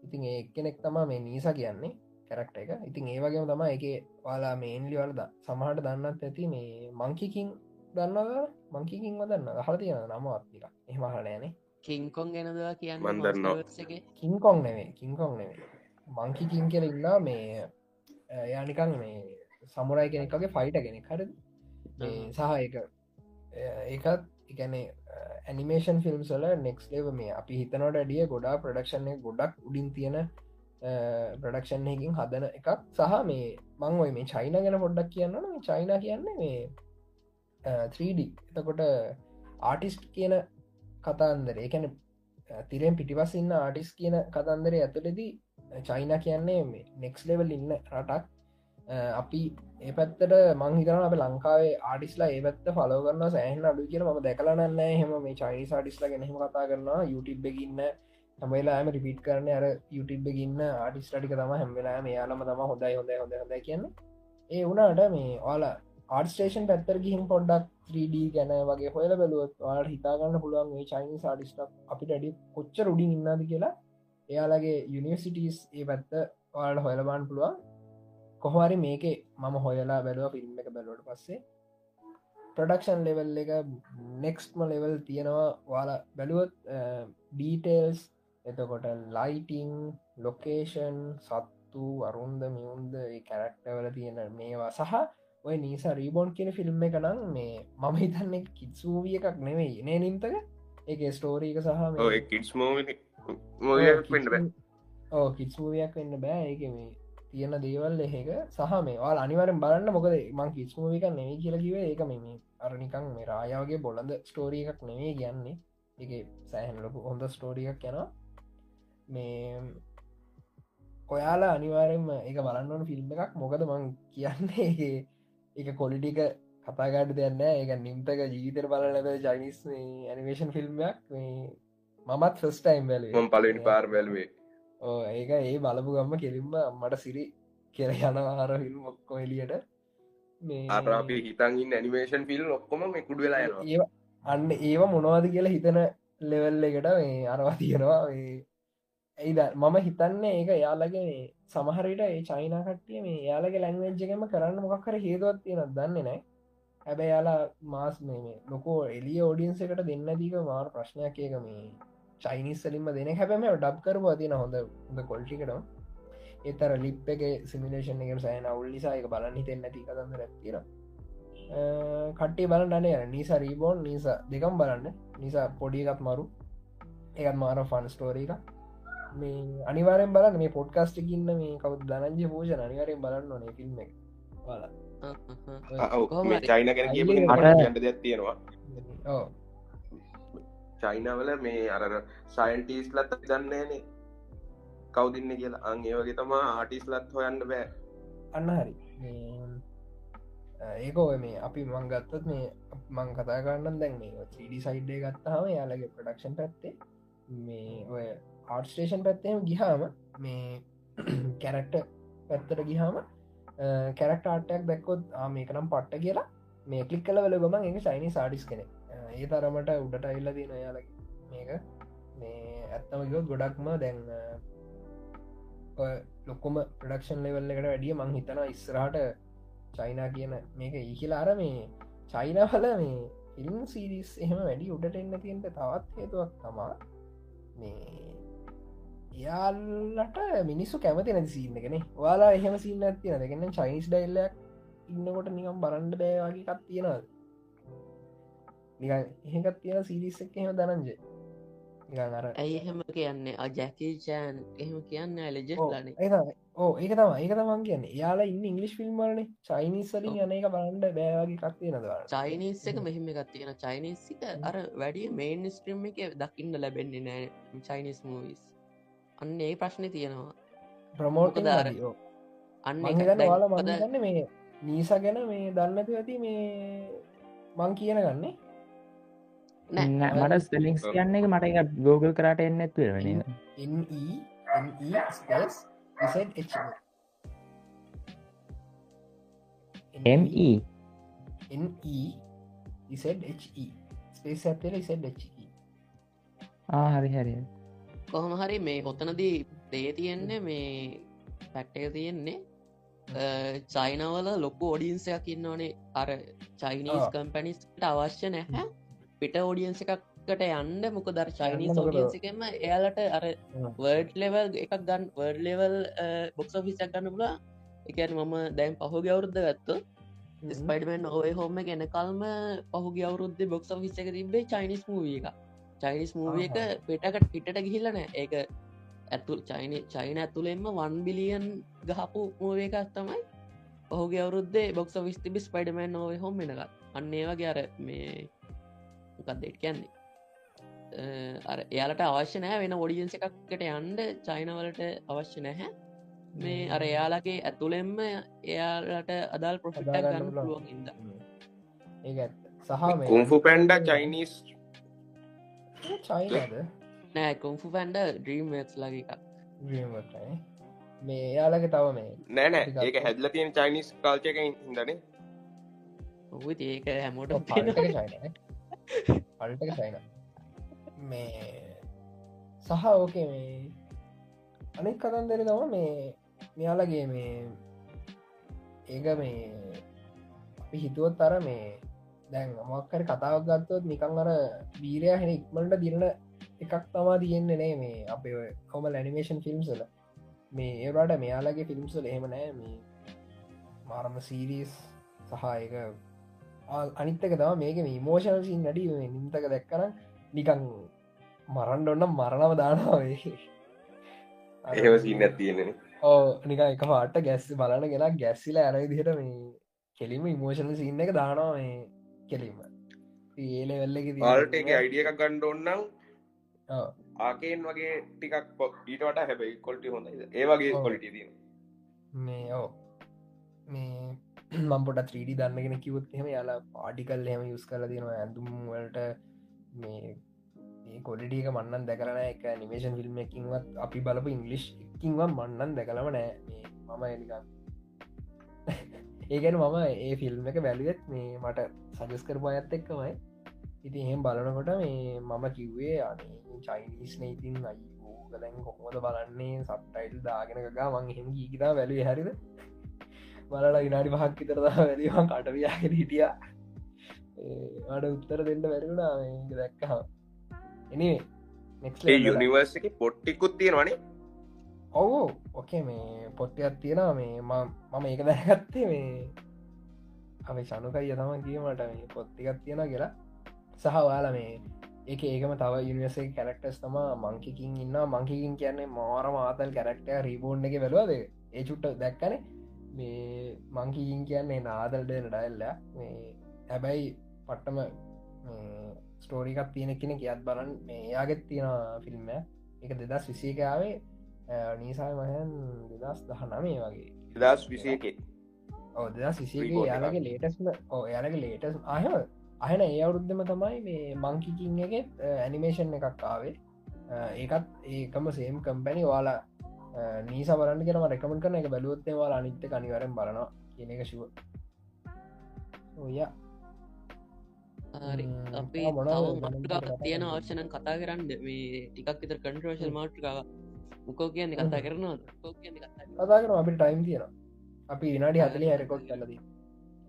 ඉතින් ඒ කෙනෙක් තමා මේ නීසා කියන්නේ කැරක්ට එක. ඉතින් ඒවගේම තම එක වාලා මේන්ලි වලද සමහට දන්නත් ඇති මේ මංකිකින් දන්නවා මංකිකින් වදන්න හල තියෙන නම අත්තික එහමහලයනේ කින්කොන් ගැනදවා කියන්න මන් දන්නවා. එක? කින්කොන් නෙවේ කින්කොන් නෙවේ මංකිකින් කෙරඉල්ලා මේ යානිකන් මේ සමුරයි කෙනෙක්ගේ ෆයිට කෙනෙක්. හර සහ එක ඒකත් එකනේ ඇනිමේෂන් ෆිල්ම් සල නෙක්ස් ලේව මේ අපි හිතනට ඩිය ගොඩා ප්‍රඩක්ෂණය ගොඩක් උඩින් තියෙන ප්‍රඩක්ෂන් එකින් හදන එකක්. සහ මේ මංවයි මේ චයින ගැන පොඩ්ඩක් කියන්න මේ චයින කියන්නේ මේ 3D එතකොට ආටිස්ට් කියන කතාන්දර ඒකැන තිරෙන් පිටිපස් ඉන්න ආටිස් කියන කතන්දරය ඇතුලෙදී චයින කියන්නේ මේ නෙක්ස් ලෙවල් ඉන්න රටක්. අපි ඒ පැත්තට මංහිතරන අප ලංකාවේ ආඩිස්ලා ඒ පැත්ත ෆලෝ කරන්න සෑහන අඩු කියන ම දැකලන්න හෙම මේ චයිනි සාඩිස්ලා ගෙනෙම කතා කරනවා. යුටබ් එකඉන්න තමයිලාම රිපිට් කරන අර යුටබ් එකඉන්න ආටිස් ටික තම හැමවෙලා යාලම තම හොඳයි හොඳ හොඳ හොඳ කියන්න. ඒ වුණට මේ ඕලා ආර්ස්ටේෂන් පැත්තර ගිහිම් පොඩ්ඩක් 3D ගැන වගේ හොල බැලුවත් වාට හිතාගන්න පුළුවන් මේ චයිනි සාඩිස්ට අපිට අඩි කොච්ච රුඩින් ඉන්නද කියලා. එයාලගේ යුනිවර්සිටස් ඒ පැත්ත වාට හොයලබාන් පුළුවන්. කොහමරි මේක මම හොයලා බැලුව ෆිල්ම් එක බැලුවට පස්සේ. ප්‍රඩක්ෂන් ලෙවල් එක නෙක්ස්ම ලෙවල් තියෙනවා වාලා බැලුවත් ඩීටේල්ස් එතකොට ලයිටිං ලොකේෂන් සත්තු අරුන්ද මියුන්ද කැරක්ටවල තියෙන මේවා සහ ඔය නීසා රීබෝන් කියන ෆිල්ම් එක නම් මේ මම හිතන්න කිත්සූවිය එකක් නෙවෙයි නේ නින්තක? ඒක ස්ටෝරීක සහ මේ- පෙන්ට බෑ. ඕ කිස්මූවයක් වෙන්න බෑ. ඒක මේ තියෙන දේවල් එහෙක සහ මේ වාල් අනිවරෙන් බලන්න මොකද මං කිස්මූවික නෙවේ කියලා කිව ඒක මේ අරනිකං මේ රායාවගේ බොලඳ ස්ටෝරිය එකක් නෙවේ කියන්නේ. එක සෑහන් ලොකු හොඳ ස්ටෝරියක් යනවා. මේ ඔයාලා අනිවාරෙන්ම එක බලන්නවන ෆිල්ම් එකක්. මොකද මං කියන්නේ එක කොලිටික කතාගාට දෙන්න එක නිම්තක ජීවිතර බල ලැබ ජයිනිස් ඇනිවේෂන් ෆිල්ම්යක් මේ මමත් ෆස්ටයිම් බැල මම පලනි පාර බැලුවේ. ඕ ඒක ඒ බලපු ගම්ම කෙලින්ම මට සිරි කෙර යනවාර ෆිල්ම් ඔක්කො එලියට මේ ආරාපි හිතන්ගින් ඇනිමේෂන් ෆිල්ම් ඔක්කොම මේ කුඩු වෙලා යනවා. අන්න ඒව මොනවද කියලා හිතන ලෙවල් එකට මේ අරවා තියෙනවා. මේ ඇයිද මම හිතන්නේ ඒක යාලගේ මේ සමහරට ඒ චයිනා කට්ටිය මේ යාලගේ ලැංවේජ්ජකම කරන්න මොකක්කර හේතුවත් තියෙන දන්නේ නෑ හැබැ යාලා මාස් මේ මේ ලොකෝ එලිය ෝඩියන්ස එකට දෙන්න දීක මාර ප්‍රශ්නයක් ඒක මේ චයිනිස්සලින්ම දෙන හැබැම ඩබ් කරවා තියෙන හොඳ හොඳ කොල්ටිකට ඒතර ලිප් එක සිමිලේෂන් එක සෑන අවුල් නිසායක බලන්න හිතෙන් නැති කතන්ද රැතිර කට්ටේ බලන්නන නිසා රීබෝන් නිසා දෙකම් බලන්න. නිසා පොඩිගත් මරු. ඒත් මාර ෆන් ස්ටෝරී එක මේ අනිවාරෙන් බලන්න මේ පොඩ්කාස්ට ගන්න මේ කවු දනජ පූෂණ අනිවරෙන් බලන්න ඕනේ ෆිල්ම් එක. බල. චයින ගැන කිය අයියේ ට දෙයක් තියෙනවා. ඕ චයිනවල මේ අර සයින්ටිස් ලත් දන්නේනේ කවදින්න කියලා. අන් ඒවගේ තමා ආටිස් ලත් හොයන්න බෑ. අන්න හරි. ඒක ඔය මේ අපි මංගත්තත් මේ මං කතා කරන්න දැන් මේ ්‍රඩ සයිඩ්ඩේ ගත්තාම යාලගේ ප්‍රඩක්ෂන් පැත්තේ මේ ඔය ආර්ස්ටේෂන් පැත්තේම ගිහාම මේ කැරක්ට පැත්තට ගිහාම කැරක්ට ආටයක් දැක්කොත් මේකනම් පට්ට කියලා මේ කලික් කල වල ගමන් එක සයිනි සාඩිස් කෙනෙ ඒ තරමට උඩට අල්ල තින යාල මේක. මේ ඇත්තම ගොත් ගොඩක්ම දැන් ලොක්කොම ප්‍රඩක්ෂන් ලෙවල් එකට වැඩිය මං හිතන ඉස්රාට චයිනා කියන මේක ඒකිලා අර මේ චයිනහල මේ ෆිල්ම් සීරිස් එහෙම වැඩි උඩට එන්න තියෙන්ට තවත් හේතුවක් තමා මේ එයාල්ලට මිනිස්සු කැමති නැති සිීන්නගෙන වාලා එහෙම සින්න ඇතින දෙගන්න චයිනිස් ඩයිල්ලක් ඉන්නකොට නිකම් බරන්ඩ බෑවාගේ එකක් තියෙනද නික එහෙකත් තියෙන සිරිස් එක එහෙම දනංජ නිකන් අර ඇයි එහෙම කියන්නේ? අජැකී චෑන් එහෙම කියන්න? ලෙජෙස් ලන. ඕ ඒක තම ඒක තමන් කියන්න. යාලා ඉන්න ඉංගලිස් ෆිල්ම්මලන චයිනිස්සලින් යන එක බලන්ඩ බෑවගේ කක්තිය නදවා චයිනිස් එක මෙහෙම එකක් තියෙන චයිනිස්සික අර වැඩිය මේන් ස්ට්‍රීම් එක දකින්න ලැබෙන්නේ නෑ චයිනිස් මූවිස් අන්න ඒ ප්‍රශ්නය තියෙනවා. ප්‍රමෝට් අර- අන්න මොකද මගන්න මේ නීසා ගැන මේ දන්නතු ඇති මේ මං කියන ගන්නේ මට ස්පෙලිංස් කියන්න එක මට එක ගෝගල් කරට එන්න ඇත්ව වෙන ඇත්තල ZHE ආ හරි හරි කොහොම හරි මේ ඔතනදී දේ තියෙන්නේ මේ පැක්ටක තියෙන්නේ චයිනවල ලොකු ඔඩියන්සයක් ඉන්නවනේ. අර චයිනීස්. කම්පැනිස්ට අවශ්‍ය නැහැ පිට ඔඩියන්ස එකක්කට යන්න මොක දර චයිනීස් මොකද- ඔඩියන්සිකම එයාලට අර. වර්ඩ් ලෙවල් එකක් ගන්න වර්ඩ් ලෙවල් බොක්ස ෆිසක් ගන්න පුලා එකන මම දැන් පහු ගවරුද්ධ ගත්තු ස්පයිඩමන් ඔය හොම ගෙන කල්ම පහුගේ අවුරුද්ධ බොක්ස ෆිස්ස එක තිබේ චයිනිස් මූවිය එක චයිනිස් මූවිය එක. පිටකට පිටට ගිහිල්ලනෑ ඒක ඇතු චයින චයින ඇතුළෙන්ම වන් බිලියන් ගහපු මූව එකක් තමයි ඔහුගේ අවුරුද්දේ බොක්ස විස්තිබි ස්පයිඩමන් නොව හොම වෙනකත් අන්නේ වගේ අර මේ මොකක්දෙට කියන්නේ? අර එයාලට අවශ්‍ය නෑ වෙන ඔඩියන්ස එකක්කට යන්ඩ චයිනවලට අවශ්‍ය නැහැ. මේ අර එයාලගේ ඇතුළෙම්ම එයාලට අදල් ප්‍රොෆිට් අදාළ ගන්න පුළුවන් ඉද ඒක ඇත්ත. සහ මේ කුම්ෆු පැන්ඩ චයිනිස් චයිනද නෑ කොම්ෆු පැන්ඩ ඩ්‍රීම්ස් ලගේ එකක්. මේ එයාලගේ තව මේ නෑනෑ ඒක හැදල තියෙන චයිනිස් කාල්චයක හිදනේ ඔහු ඒක හැමෝට චයින පල්ටක චයින මේ සහ ඕකේ මේ අනෙක් කතන්දර තම මේ මෙයාලගේ මේ ඒක මේ අපි හිතුවත් අර මේ දැන් මොක්කර කතාවක් ගත්තොත් නිකං අර වීරය හෙන ඉක්මට දිරණ එකක් තමා තියෙන්නේ නෑ මේ අපේ කොම ලැනිමේෂන් ෆිල්ම්සල මේ ඒවට මෙයාලගේ ෆිල්ම්සල එහෙම නෑ. මේ මාරම සීරීස් සහයක අනිත්තක තම මේක මෝෂණ සින් නඩි නිම්තක දැක්කර නිකං මරන්ඩ ඔන්න මරණව දානාවේ එහෙම සින්න තියෙනෙන ඕ නික එක පාට ගැස් බලන ගෙන ගැස්සිල ඇර දිහට මේ කෙලිම ඉමෝෂණ සින්න එක දානවා මේ කෙලීම ඒල වෙල්ලක ආල්ට එක අයිඩිය එකක් ගණ්ඩ ඔන්නම් ආකෙන් වගේ ටිකක් පො- ඊට වට හැබැයි කොල්ටි හොඳ ඒ වගේ ඔව්. කොලිටිය තියෙන මේ ඕ මේ මම්පොට 3D දන්නගෙන කිවත් එහම යාලා පාටිකල් එහෙම යුස් කල තියෙනවා ඇඳුම් වලට මේ මේ කොඩිටික මන්නන් දැකරන එක නිමේෂන් ෆිල්ම් එකින්වත් අපි බලපු ඉංගලිෂ් එකින්ව මන්නන් දැකලම නෑ මේ මම නිකන් ඒගැන මම ඒ ෆිල්ම් එක වැලිවෙත් මේ මට සජස් කරපු අයත් එක්කමයි. ඉති එහෙම බලනකොට මේ මම කිව්වේ අනේ චයිනිස්න ඉතින් අයි ගලැන් කොහොමද බලන්නේ? සබ්ටයිල් දාගෙනකා මං එහෙම ගීකිතා වැලි හරිද? බලලා විනාඩි පහක් විතරදා වැලිවන් කටවියාගෙන හිටිය. අඩ උත්තර දෙන්න වැරුණා දැක්කහ එනේ යුනිවර්ස එක. පොට්ටිකුත් තියෙනවනේ? ඔවු ඕකේ මේ පොට්ටයක් තියෙනවා. මේ මම ඒක දැනගත්තේ මේ අපේ සනුකයිය තම කියීමට මේ පොත්තිකත් තියෙන කියලා. සහ ඔයාල මේ ඒක ඒකම තව යනිවසේ කැරක්ටස් තම මංකිකින් ඉන්න මංකිකින් කියන්නේ මාර මාතල් කැරක්ටය රීබෝන්් එක වෙලවාද ඒ චුට්ට දැක්කන මේ මංකිකින් කියන්නේ නාදල්ඩන ඩයිල්ල මේ හැබැයි පට්ටම ස්ටෝරිකක් තියෙන කෙන කියත් බලන් මේ යාගෙත් තියෙන ෆිල්ම්ම එක. දෙදස් විසේකාවේ නීසාය මහන් දෙදස් දහ නමේ වගේ දස් විසයකෙ ඕ දෙදස් විසේගේ. යාලගේ ලේටස්ම ඕ යාලගේ ලේටස් අහම අහන ඒ අවුරුද්ධම තමයි මේ මංකිකින් එක ඇනිමේෂන් එකක් ආවේ. ඒකත් ඒකම සේම් කම්පැනි වාලා නීස බලන්න කෙනම රැකමට කරන එක බැලුවත්තේ වාලා අනිත්ත කනිවරෙන් බලනවා කියන එක ශුව ඔය. අපි තියෙන? අවශ්‍යන කතා කරන්න. මේ ටිකක් ඉතර කන්ට්‍රෝෂල් මාට්‍රිකාව මොකෝ කියන්නේ කතා කරනවා කතා කරන අපිට ටයිම් තියෙන අපි විනාඩි හතලි හැරකොට් කලද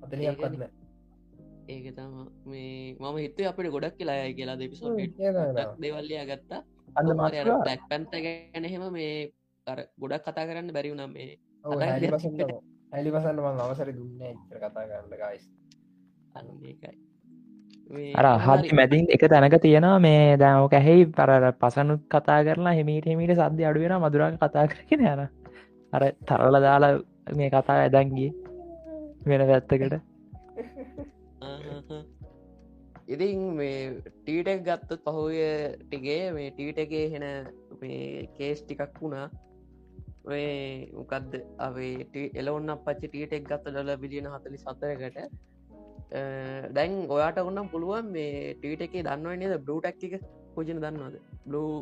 අතලියක් වත්න ඒක තම මේ මම හිතේ අපිට ගොඩක් කියලා අය කියලා දෙපිසෝ දෙවල්ලයා ගත්තා. අන්න ලැක් පැන්ත ගැන එහෙම මේ අර ගොඩක් කතා කරන්න බැරිවුනම් මේ. හැලි පසන්න හැලි පසන්න මං අවසර දුන්න ඉතර කතා කරන්න ගයිස් මේ අර හරි මැතින් එක තැනක තියෙනවා මේ දැනක ඇහෙයි පර පසනුත් කතා කරලා හිමීට හිමීට සද්‍ය අඩුවෙන මදුරාක කතා කරගෙන යන අර තරල දාලා මේ කතා ඇදන්ගේ වෙන පැත්තකට. ඉතින් මේ ටීටක් ගත්තත් පහුය ටිගේ මේ ටීට එකේ හෙන මේ කේස් ටිකක් වුණා මොකක්ද අපේ එලවන්න පච්චි ටීටෙක් ගත්ත ඩොල බිලියන හතලි සතරකට දැන් ඔයාට ඔන්නම් පුළුවන් මේ ටීට එකේ දන්නව නද? බ්ලූටක් එක පුජන දන්නවද? බ්ලූ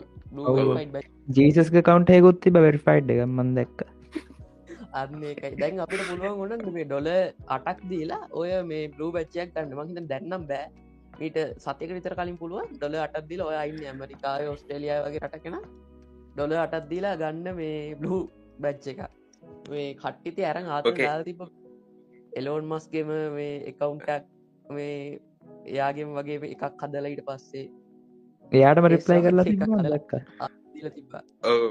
ජීසස්ක කවන්ටයකුත් තිබ වෙරිෆයිඩ් එක මන් දැක්ක. අන්න එකයි දැන් අපිට පුළුවන් ගොන්න මේ ඩොල අටක් දීලා ඔය මේ බ්ලූ බච්චයක් ගන්න. මහිත දැන්නම් බෑ. මීට සතක විතර කලින් පුළුවන් ඩොල අටත් දිල ඔය අයින්න ඇමරිකාය ඔස්ට්‍රේලිය වගේ රටකෙන ඩොල අටත් දීලා ගන්න මේ බ්ලූ බැච්ච එක මේ කට්ටිති ඇරන් ආත. තිබ එලෝන් මස්ගෙම මේ එකවුන්ටක් මේ එයාගේම වගේ එකක් හදල ඊට පස්සේ එයාටම රිප්ලයි කරලා හදලා- දැක්ක දීල තිබ්බා. ඔව්.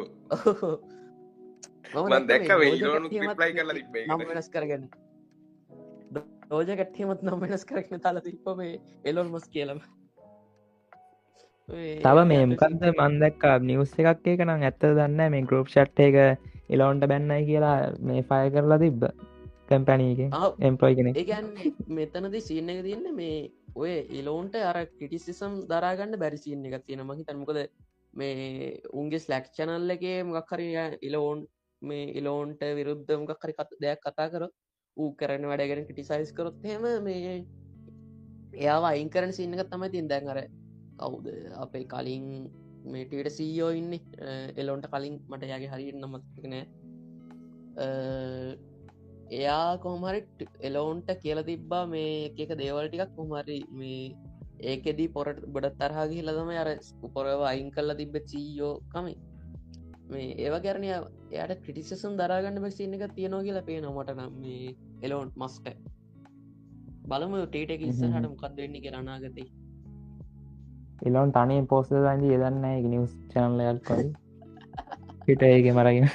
මන් දැක්ක මේ ඉලෝනු රිප්ලයි කරලා වෙනස් කරගන්න රෝජ කට්ටියමත් නම් වෙනස් කරන තල තිප මේ එලොන් මස් කියලම. තව මේ මොකක්ද මන්දක්කා නිවස් එකක් එක නම් ඇත්ත දන්න මේ ගරුප් ෂට් එක එලොන්ට බැන්නයි කියලා මේ ෆය කරලා තිබ්බ. කැම්පැනීක එම්පලොයි කෙනෙ ඒගැන් මෙතනද සිීන්න එක තියන්න මේ ඔය එලෝන්ට අර කිටිසිසම් දරාගන්න බැරිසින්න එකක් තියෙන මහි තන්මකද මේ උන්ගේ ස්ලැක්් චනල්ල එකේ මොකක්හරි ඉලෝන් මේ ඉලෝන්ට විරුද්ධ මොකක්හරි කත දෙයක් කතා කර ඌ කරන වැඩගෙන කිටිසයිස් කරොත් හෙම මේ එයා අයින් කරන සින්නක තමයි තින් දැන් අර කවුද? අපේ කලින් මේටට සීයෝ ඉන්න. එලොන්ට කලින් මට යාගේ හරිට නමත්නෑ එයා කොහමරි එලෝන්ට කියල තිබ්බා මේ එක දේවල් ටිකක්. කොහමරි මේ ඒකෙදී පොරට බොඩත් තරහා කියලදම අර පොරව අයින් කල්ලා තිබ්බ චීයෝ කමි මේ ඒව ගැරණය එයට ක්‍රටිසසම් දරාගන්න බැසින්න එක තියෙනවා කියලා පේ නොමට නම් මේ එලෝන්් මස්ක බලම ටේට එක ඉස්සහට මොකක් වෙන්න කරනාගතයි එලොන් තනය පෝස්ත දන්ද යදන්න එක නිවස් චනලයක් කොයි පිට ඒක මරගෙන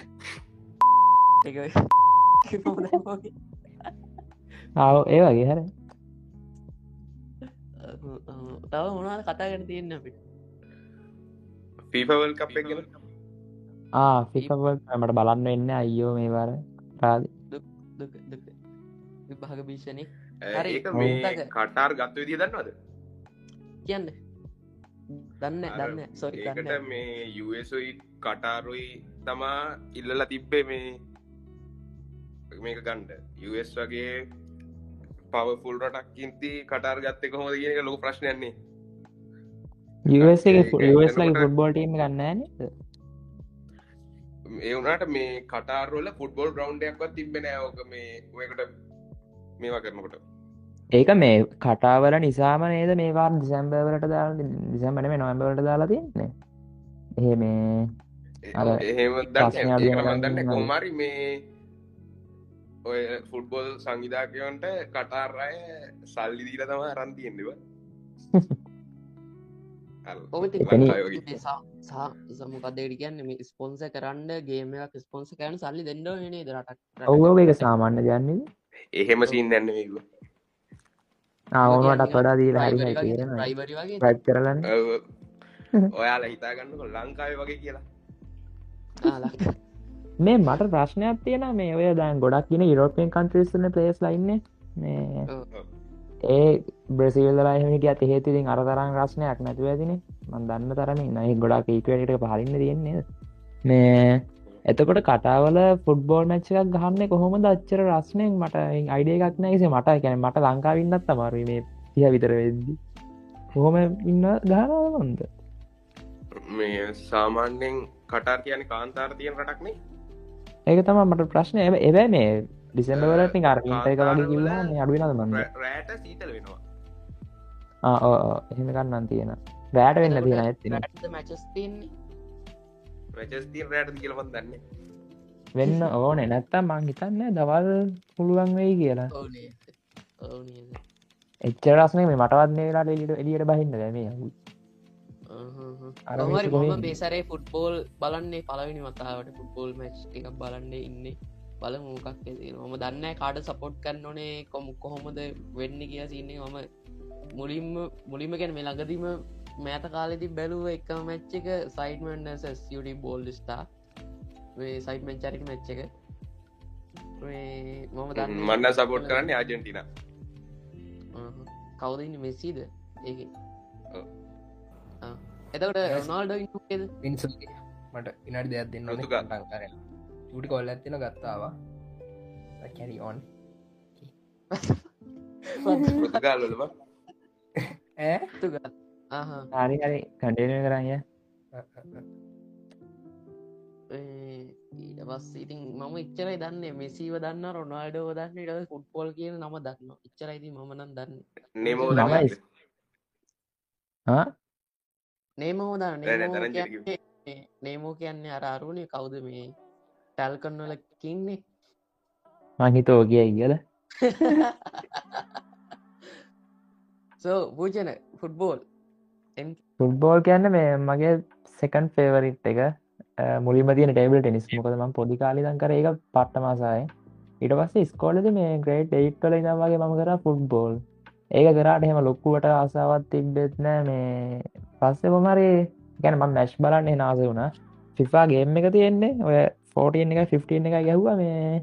ආව ඒ වගේ හැර. තව මොනාද කතා ගැන තියෙන්න්න අපිට? පීපවල් කප් ආ ෆිකවල් මට බලන්න එන්න අයියෝ මේ වාර රාද. විභාග භීෂණය ඒ, හරි. කටාර් ගත්ත විදිය දන්නවද? කියන්න දන්න දන්න සොරි ඒකට දන්න මේ යුයි කටාරුයි තමා ඉල්ලලා තිබ්බේ මේ මේක ගණ්ඩ යස් වගේ පවෆුල් රටක් කින්ති කටාර් ගත්ත කොහොද කියන ලොක ප්‍රශ්නයන්නේ ෆුට්බෝල්ටීම ගන්න ඒ වුණට මේ කටාරෝල ෆුටබොල් ග්‍රවන්්ඩයක්වත් තිබෙන ඕක මේ ඔයකට මේවා කරනකොට ඒක මේ කටාවල නිසාම නේද මේවා දිසැම්බවලට දාලා දිසැම්බන මේ නොම්බවලට දාලා තින්නේ. එහ මේ ගන්න කොමරි මේ ඔය ෆුට්බොල් සංවිධාකයන්ට කටාර්රය සල්ලි දීල තම රන්තියෙන්දව සමුකදේට කියන්න මේ ස්පොන්ස කරන්න ගේමයක් ස්පොන්ස කරන සල්ලි දෙන්න නේ දරටක් ඔව්ෝ එක සාමාන්‍ය දන්නේ එහෙම සින් දැන්න මේක ආවනටත් වඩා දීලා හරි කියන රැට් කරලන්න ඔයාලා හිතාගන්න ලංකාය වගේ කියලා. මේ මට ප්‍රශ්නයක් තියෙන මේ ඔය දැන් ගොඩක් කියන යුරෝපියන් කන්ට්‍රස්න පලේස් ලයින්න මේ ඔව්. ඒ බ්‍රසිල්ලලා එහෙමක ඇත හේතුතින් අරතරන් රශ්නයක් නැතුව ඇතින මන් දන්න තරම නයි ගොඩක් ඒටට පහලින්න තියෙන්නේ මේ එතකොට කටාවල ෆුට්බෝල් මච්චක් ගහන්න කොහොම දච්චර රස්නයෙන් මට අයිඩිය එකක් නෑසේ මට කැන මට ලංකාවින්නත් අමාරුව මේ තිය විතර වෙද්දි. කොහොම ඉන්න ගහනවන්ද මේ සාමාන්‍යෙන් කටාර් කියන කාන්තාර තියෙන රටක්නේ ඒක තම මට ප්‍රශ්නය එ එබැ මේ ඩිසෙම්බවලට අරට එක වගේ කිල්ලා අඩුවනද මන්න රෑට සීතල වෙනවා. එහෙම ගන්නන් තියෙන රෑට වෙන්න තියෙන රැට්ද මැචස් තින්නේ තිීන් රෑට කියලවත් දන්න. වෙන්න ඕන. නැත්තම් මං හිතන්න දවල් පුළුවන් වෙයි කියලා. එච්චරස්නේ මේ මටවත් මේලාට එලිට එලියට බහින්න දැමේ මම. බේසරේ ෆුට්බෝල් බලන්නේ පලවිනි මතාවට ෆුට්බෝල් මච් එකක් බලන්න ඉන්න. බල මොකක් ම දන්න කාඩ සපොට් කරන්න ඕනේ කොමු කොහොමද වෙන්න කිය සින්නේ මම මුලින්ම මුලිම ගැන මේ ළඟදීම මෑත කාලෙදි බැලුව එක මැච්ච එක සයිටමන්ට සිට බෝල් ස්ටා සයිටමන් චරිට මැච්ච එක. මම දන්න මන්න සපෝට් කරන්නේ ආජෙන්ටින කවදන්න මෙසීද ඒක. ඔව්. එතකට රොනාල්ඩ ඉන්නේද පින්සගේ මට ඉනට දෙයක් දෙන්න පෘතුගාල්. ටන් කරන චුටි කොල්ල ඇතින ගත්තාවා. කැරි ඔන් පෘතුගාල්ලම ඇ හරි හරි කඩේන කරන්න ඊට පස් ඉතින් මම ඉච්චරයි දන්න මෙසීව දන්න රොනාල්ඩෝ දන්න ඉට ෆුට්පොල් කියන නම දන්න ඉච්චරයිති මනන් දන්න නෙමෝ ආ? නේමෝ දන්න නේමෝ කියන්නේ- නේමෝ කියන්නේ අර අරුණේ කවුද මේ ටැල්කන්නල කින්නේ මහිතෝ කියයි කියල සෝ පූජන ෆුට්බෝල් ෆුට්බෝල් කියන්න මේ මගේ සෙකන් ෆේවරිට් එක. මුලිම තියන ටේබල් ටෙනිස් මොකද ම පොඩි කාලිදන් කර එක පට්ට මාසාය ඉට පස්සේ ස්කෝලද මේ ග්‍රේට් ඒට්ටල ඉදම් වගේ මම කර ෆුට්බෝල් ඒක කරාට එහෙම ලොක්කුවට ආසාවත් තිබ්බෙත් නෑ. මේ පස්සේ කොමරි ගැන ම මැශ් බලන්න නාස වුණා. ෆිෆා ගේම් එක තියෙන්නේ. ඔය ෆෝටන් එක 15 එක ගැහ්වා. මේ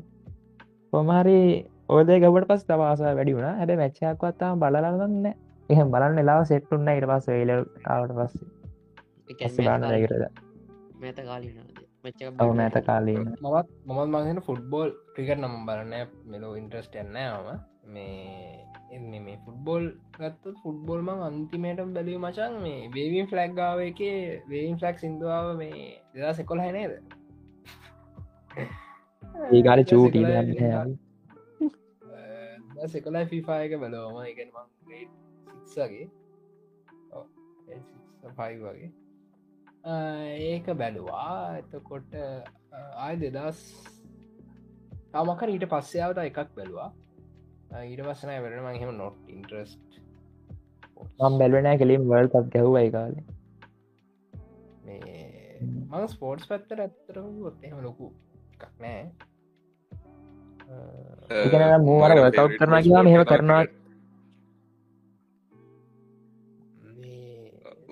කොමහරි ඕද ගවට පස් තවාසා වැඩි වුණ. හැබ මච්චයක්වත්තා බලන්න එහෙම බලන්න එලාව සෙට්ටුන්න ඉට පස් වේල ආවට පස්සේ. මෑත කාලිනාද මෑත කාලීන මවත් මමත් මගෙන ෆුට්බෝල් ක්‍රිකට නම බලන්න මෙලෝ ඉන්ට්‍රස්ට එන්නම මේ එන්නේ මේ ෆුට්බෝල් ගත්ත ෆුට්බෝල් මං අන්තිමයට බැලිය මචන් මේ වේවින් ෆලක්්ගාව එක වේවින් ෆලක් සිින්දුවාව මේ දෙදා සෙකොල් හැනේද ඒකාල චූටි සෙකලයි ෆිෆායක බලවම එකෙන් මං සික්සගේ පයි වගේ. ඒක බැලුවා. එතකොට ආය දෙදස් තමකර ඊට පස්සයාවට එකක් බැලවා. ඊට පස්සන වැඩන මහෙම නොට් ඉන්ට්‍රස්ට මම් බැලුවනෑ කෙලින් වල් පත් ගැහ්වයි කාලේ. මේ මං ස්පෝර්ට්ස් පැත්තර ඇත්තරම ගොත් එහෙම ලොකු එකක් නෑ. මූවර වතව් කරන කියලා මෙහෙම කරනවා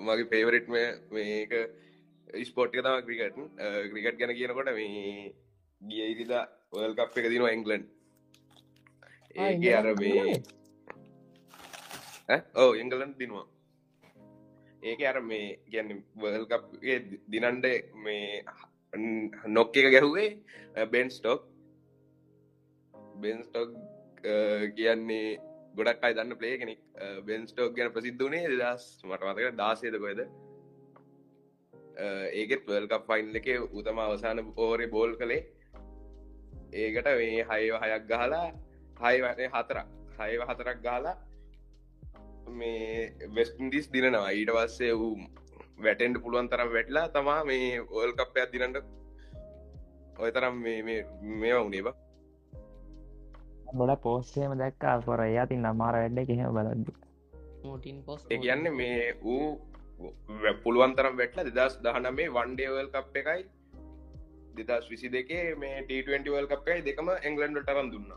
මගේ පේවරිට් මේක ස්පෝට්ක තම ක්‍රිකට් ක්‍රිකට් ගැන කියනකොට මේ ගිය ඉරිදා ඔල් කප් එක දිනවා එංගලන්් ඒක අර මේ ඕ එංගලන් දිනවා. ඒක අර මේ ගැන්න වල් කප්ගේ දිනන්ඩ මේ නොක් එක ගැහුවේ බෙන් ස්ටොක් බෙන් ස්ටොක් කියන්නේ ගොඩක් අයි දන්න පලේ කෙනෙක් බෙන් ස්ටෝක් ගැන ප්‍රසිද්ධනේ දස් මට මතක දාසේද කොයද ඒකෙත් වල්කප් ෆයින්ල් එක උතම අවසාන ඕරේ බෝල් කළේ. ඒකට මේ හයව හයක් ගහලා හයි වනේ හතරක් හයව හතරක් ගාලා මේ වෙස්ටිස් දිනනවා. ඊට පස්සේ වූ වැටෙන්ට පුළුවන් තරම් වැටලා තමා මේ ඕල් කප්පයක් දිනට ඔය තරම් මේ වුණේබ බොල පෝස්සේම දැක්කා පොර යතින් අමාර වැඩ්ඩ කෙහෙම බලද්දි. මෝටින් පොස් කියන්නේ මේ ඌ පුළුවන් තරම් වැටල දෙදස් දහන මේ වන්ඩේවල් කප් එකයි දෙදස් විසි දෙකේ මේ ටවල් කප් එකයි දෙකම එංගලන්ඩ ටරන් දුන්න.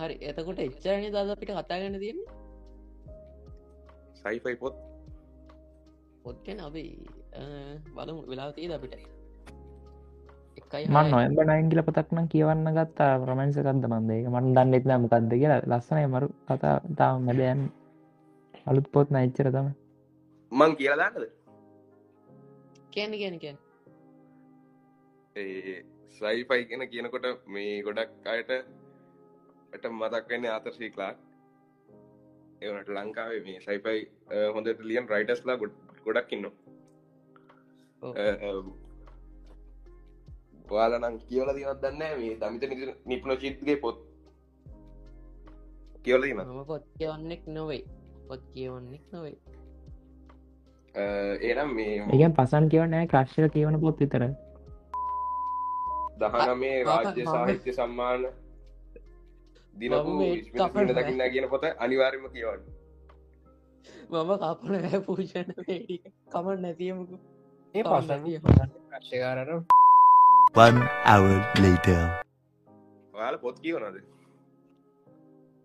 හරි එතකොට එච්චරණ දද අපිට කතාගන්න තියන්නේ? සයිෆයි පොත්. පොත්කැන අපි බලමු. වෙලා තියද අපිට මන් නොයම්බ නයින්ගිල පතක්නම් කියවන්න ගත්තා ප්‍රමංසකක්ද මන්ද? ඒක මන් දන්න එත්න මොකක්ද කියලා. ලස්සනය මරු කතා. තාම මැඩයන් අලුත් පොත් නයිච්චර තම මං කියලා දාන්නද? කැන ගැන කැන් සයිෆයි කියෙන කියනකොට මේ ගොඩක් අයට ට මතක්වෙන්න ආතරශී කලාක් ඒනට ලංකාවේ මේ සයිපයි හොඳට ලියන් රයිටස්ලා ගොඩ ගොඩක් ඉන්න ඔයාලනම් කියවල දිනත් දන්න මේ දමිත නිපුණ චිත්ගේ පොත් කියවල දින මම පොත් කියවන්නෙක් නොවෙයි පොත් කියවන්නෙක් නොවෙයි ඒනම් මේ ඒකන් පසන් කියවනෑ ක්‍රශ්ය කියවන පොත් විතර. දහන මේ රාජ්‍ය සාහිත්‍ය සම්මාන දිනපු මේ දකින්න කියන පොත අනිවාර්යම කියවන්න. මම කපන ෑ පූෂණ කමට නැතියමකු ඒ තියෙනවා. ප්‍රශ්කාරට One hour later. ඔයාල පොත් කියවනද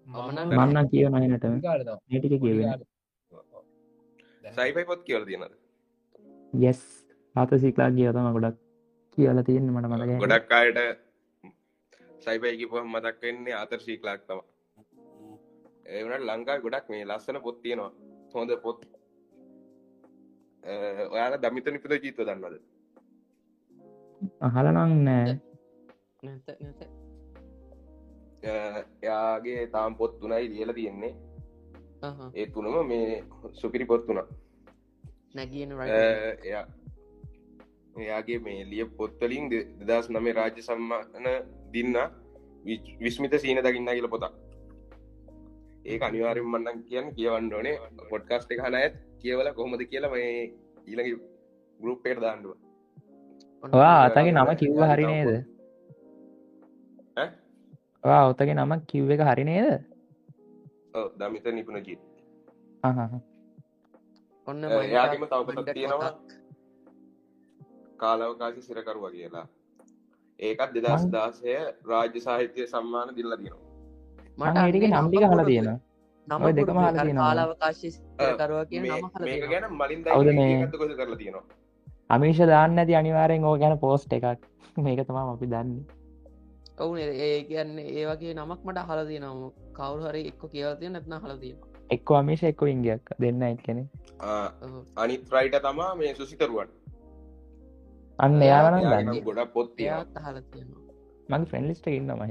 මම නම් මන්න කියවන අයනට නටික කියවෙන සයිපයි පොත් කියවල තියෙනද යෙස් ආත සිකලා කියතම ගොඩක් කියල තියන්න මට මතක ගොඩක් අයට සයිබයිකි පහ මතක් වෙන්නේ අතර ශීකලාක් තම ඒවනට ලංකා ගොඩක් මේ ලස්සන පොත් තියෙනවා. හොඳ පොත්. ඔයාල දමිත නිපද ජීත දන්නවද අහලනං නෑ. නැත. නැත එයාගේ තාම් පොත් තුනයි ලියල තියෙන්නේ. ඒ තුනම මේ සුපිරි පොත් තුනා නැගියන එයා එයාගේ මේ ලිය පොත්තලින් දෙදස් නමේ රාජ්‍ය සම්මාන දින්න විස්මිත සීන දකින්න කියල පොතක්. ඒ අනිවාරෙන් මන්නන් කියන්න කියවන්න ඕනේ. පොඩ්කාස්ට එක හන ඇත්. කියවල කොහොමද කියලා මේ ඊළඟ ගරුප්පේට දාන්නුව වා අතගේ නම කිව්ව හරි නේද? ඔතගේ නම කිව් එක හරි නේද? දමිත නිපුණ ජීත් අහහ. ඔන්න එයාගේම තවපතක් තියෙනවා. කාලවකාශි සිරකරුව කියලා. ඒකත් දෙදස් දාසය රාජ්‍ය සාහිත්‍යය සම්මාන දිල්ල දිනවා මට ඒටික නම්ටික හල තියෙන ඔය දෙකම අහලා තියෙනවා. කාලාවකාශය කරුව කිය නම හල ගැන මලින්? ගත කොස කරලා තියෙනවා අමිෂ දාන්න ඇති අනිවාරෙන් ඕ ගැන පෝස්ට් එකක්. මේක තමා අපි දන්න. ඔවුන ඒ කියන්න ඒවගේ නමක් මට හලදී නම් කවුරු හරි එක්ක කියවතිය නැත්න හලදීම එක්ක අමිෂ එක්ක ඉංගයක් දෙන්න එක්කෙන ආ, අනිත් රයිට තමා මේ සුසිතරුවන්. අන්න එයාගේ දන්න. ගොඩක් පොත් හල තියෙනවා. මගේ ෆ්‍රෙන්ලිස්ට ඉන්න මහ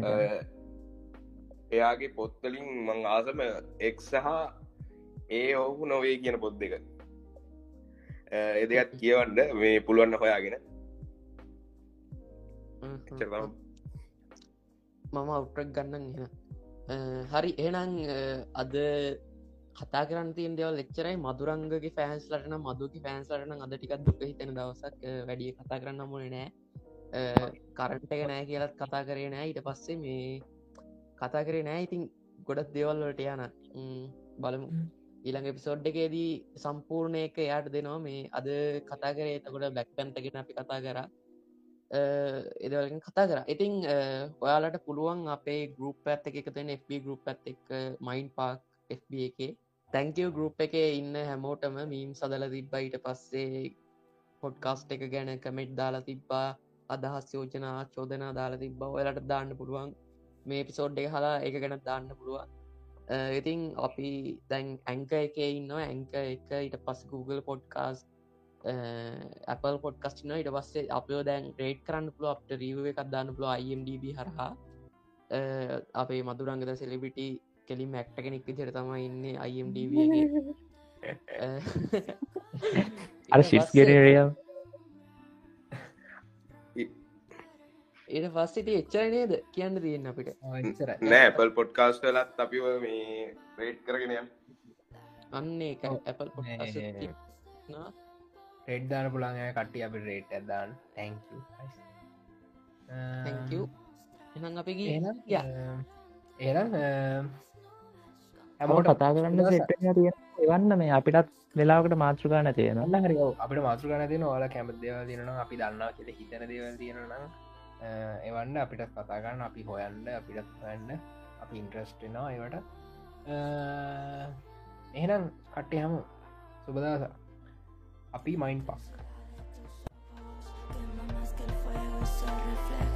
එයාගේ පොත්තලින් මං ආසම එක් සහ ඒ ඔහු නොවේ කියන පොත් දෙක එදත් කියවන්න මේ පුළුවන්න හොයාගෙන. මම ගන්නන් එන හරි. එනං අද කතා කරන්න තියන් දෙවල් එච්චරයි. මදුරංගගේ ෆෑන්ස් ලටන මදුක ෆෑන්ස් ලටන අද ටිකක් දුක හිතෙන දවසක්. වැඩිය කතා කරන්න මුණ නෑ. කරන්ට එක නෑ කියලත් කතා කරේ නෑ. ඊට පස්සේ මේ කතා කරේ නෑ. ඉතින් ගොඩත් දේවල්වලට යන. ම්, බලමු ඊළඟ එපිසෝඩ් එකේදී සම්පූර්ණය එක එයාට දෙනවා මේ අද කතා කරේ එතකොට බැක් පැන්තගෙන අපි කතා කර. එදවලින් කතා කර. ඉතිං අ, ඔයාලට පුළුවන් අපේ ගරුප් ඇත්ත එක එකතෙන FB ගරුප් ඇත් එක් මයින් පාක් FB එකේ. තැංකව ගරුප් එක ඉන්න හැමෝටම මීම් සදල තිබ්බයිට පස්සේ පොඩ්කාස්ට් එක ගැන කමෙට් දාලා තිබ්බා. අදහස් යෝජනා චෝදනා දාලා තිබ්බ. ඔයාලට දාන්න පුළුවන්. මේ පිසෝඩ් එක හලා එක ගැන දාන්න පුළුවන්. අ, ඉතින් අපි දැන් ඇංක එක ඉන්නවා. ඇංක එක ඊට පස්ස Google පොඩ්කාස් Apple පොඩ්කස්ටින ඉට පස්සේ අපෝ දැන් රේට් කරන්න පුළුව අපට රීව එකක් දාන්න පුළුව IMDB හරහා. අ, අපේ මදුරංගද සෙලිබිටි කෙලි මැක්ට කෙනෙක් විදිර තම ඉන්න IMDB එකේ. අ, අර ශිස් පස්සේ- ඊට පස්සිට එච්චර නේද? කියන්න තියෙන් අපිට. නෑ පල් පොඩ්කාස්ට ලත් අපි ඔය මේ රේට් කරගෙනයම් අන්න එකේ නා රෙඩ්දාන පුළන් කට්ටිය අපි රේට් ඇදදාන්න තැංක. එහෙනම් අපි ගියේ. එනම් යා. ඒනම් හැමෝට කතා කරන්න එවන්න මේ අපිටත් වෙලාවකට මාතෘකා නැතියෙන න්න හරි අපට මාතෘ ගන තින ඕල කැමති දේව තියන අපි දන්නා කියල හිතන දේවල් තියෙනනම් එවන්න අපිට කතාගන්න අපි හොයන්න අපිටත් වන්න අපි ඉන්ට්‍රස්ටෙනවා ඒවට. එහෙනම් කට්ටේ හමු සුබදස අපි මයින් පස් Sorry, flag.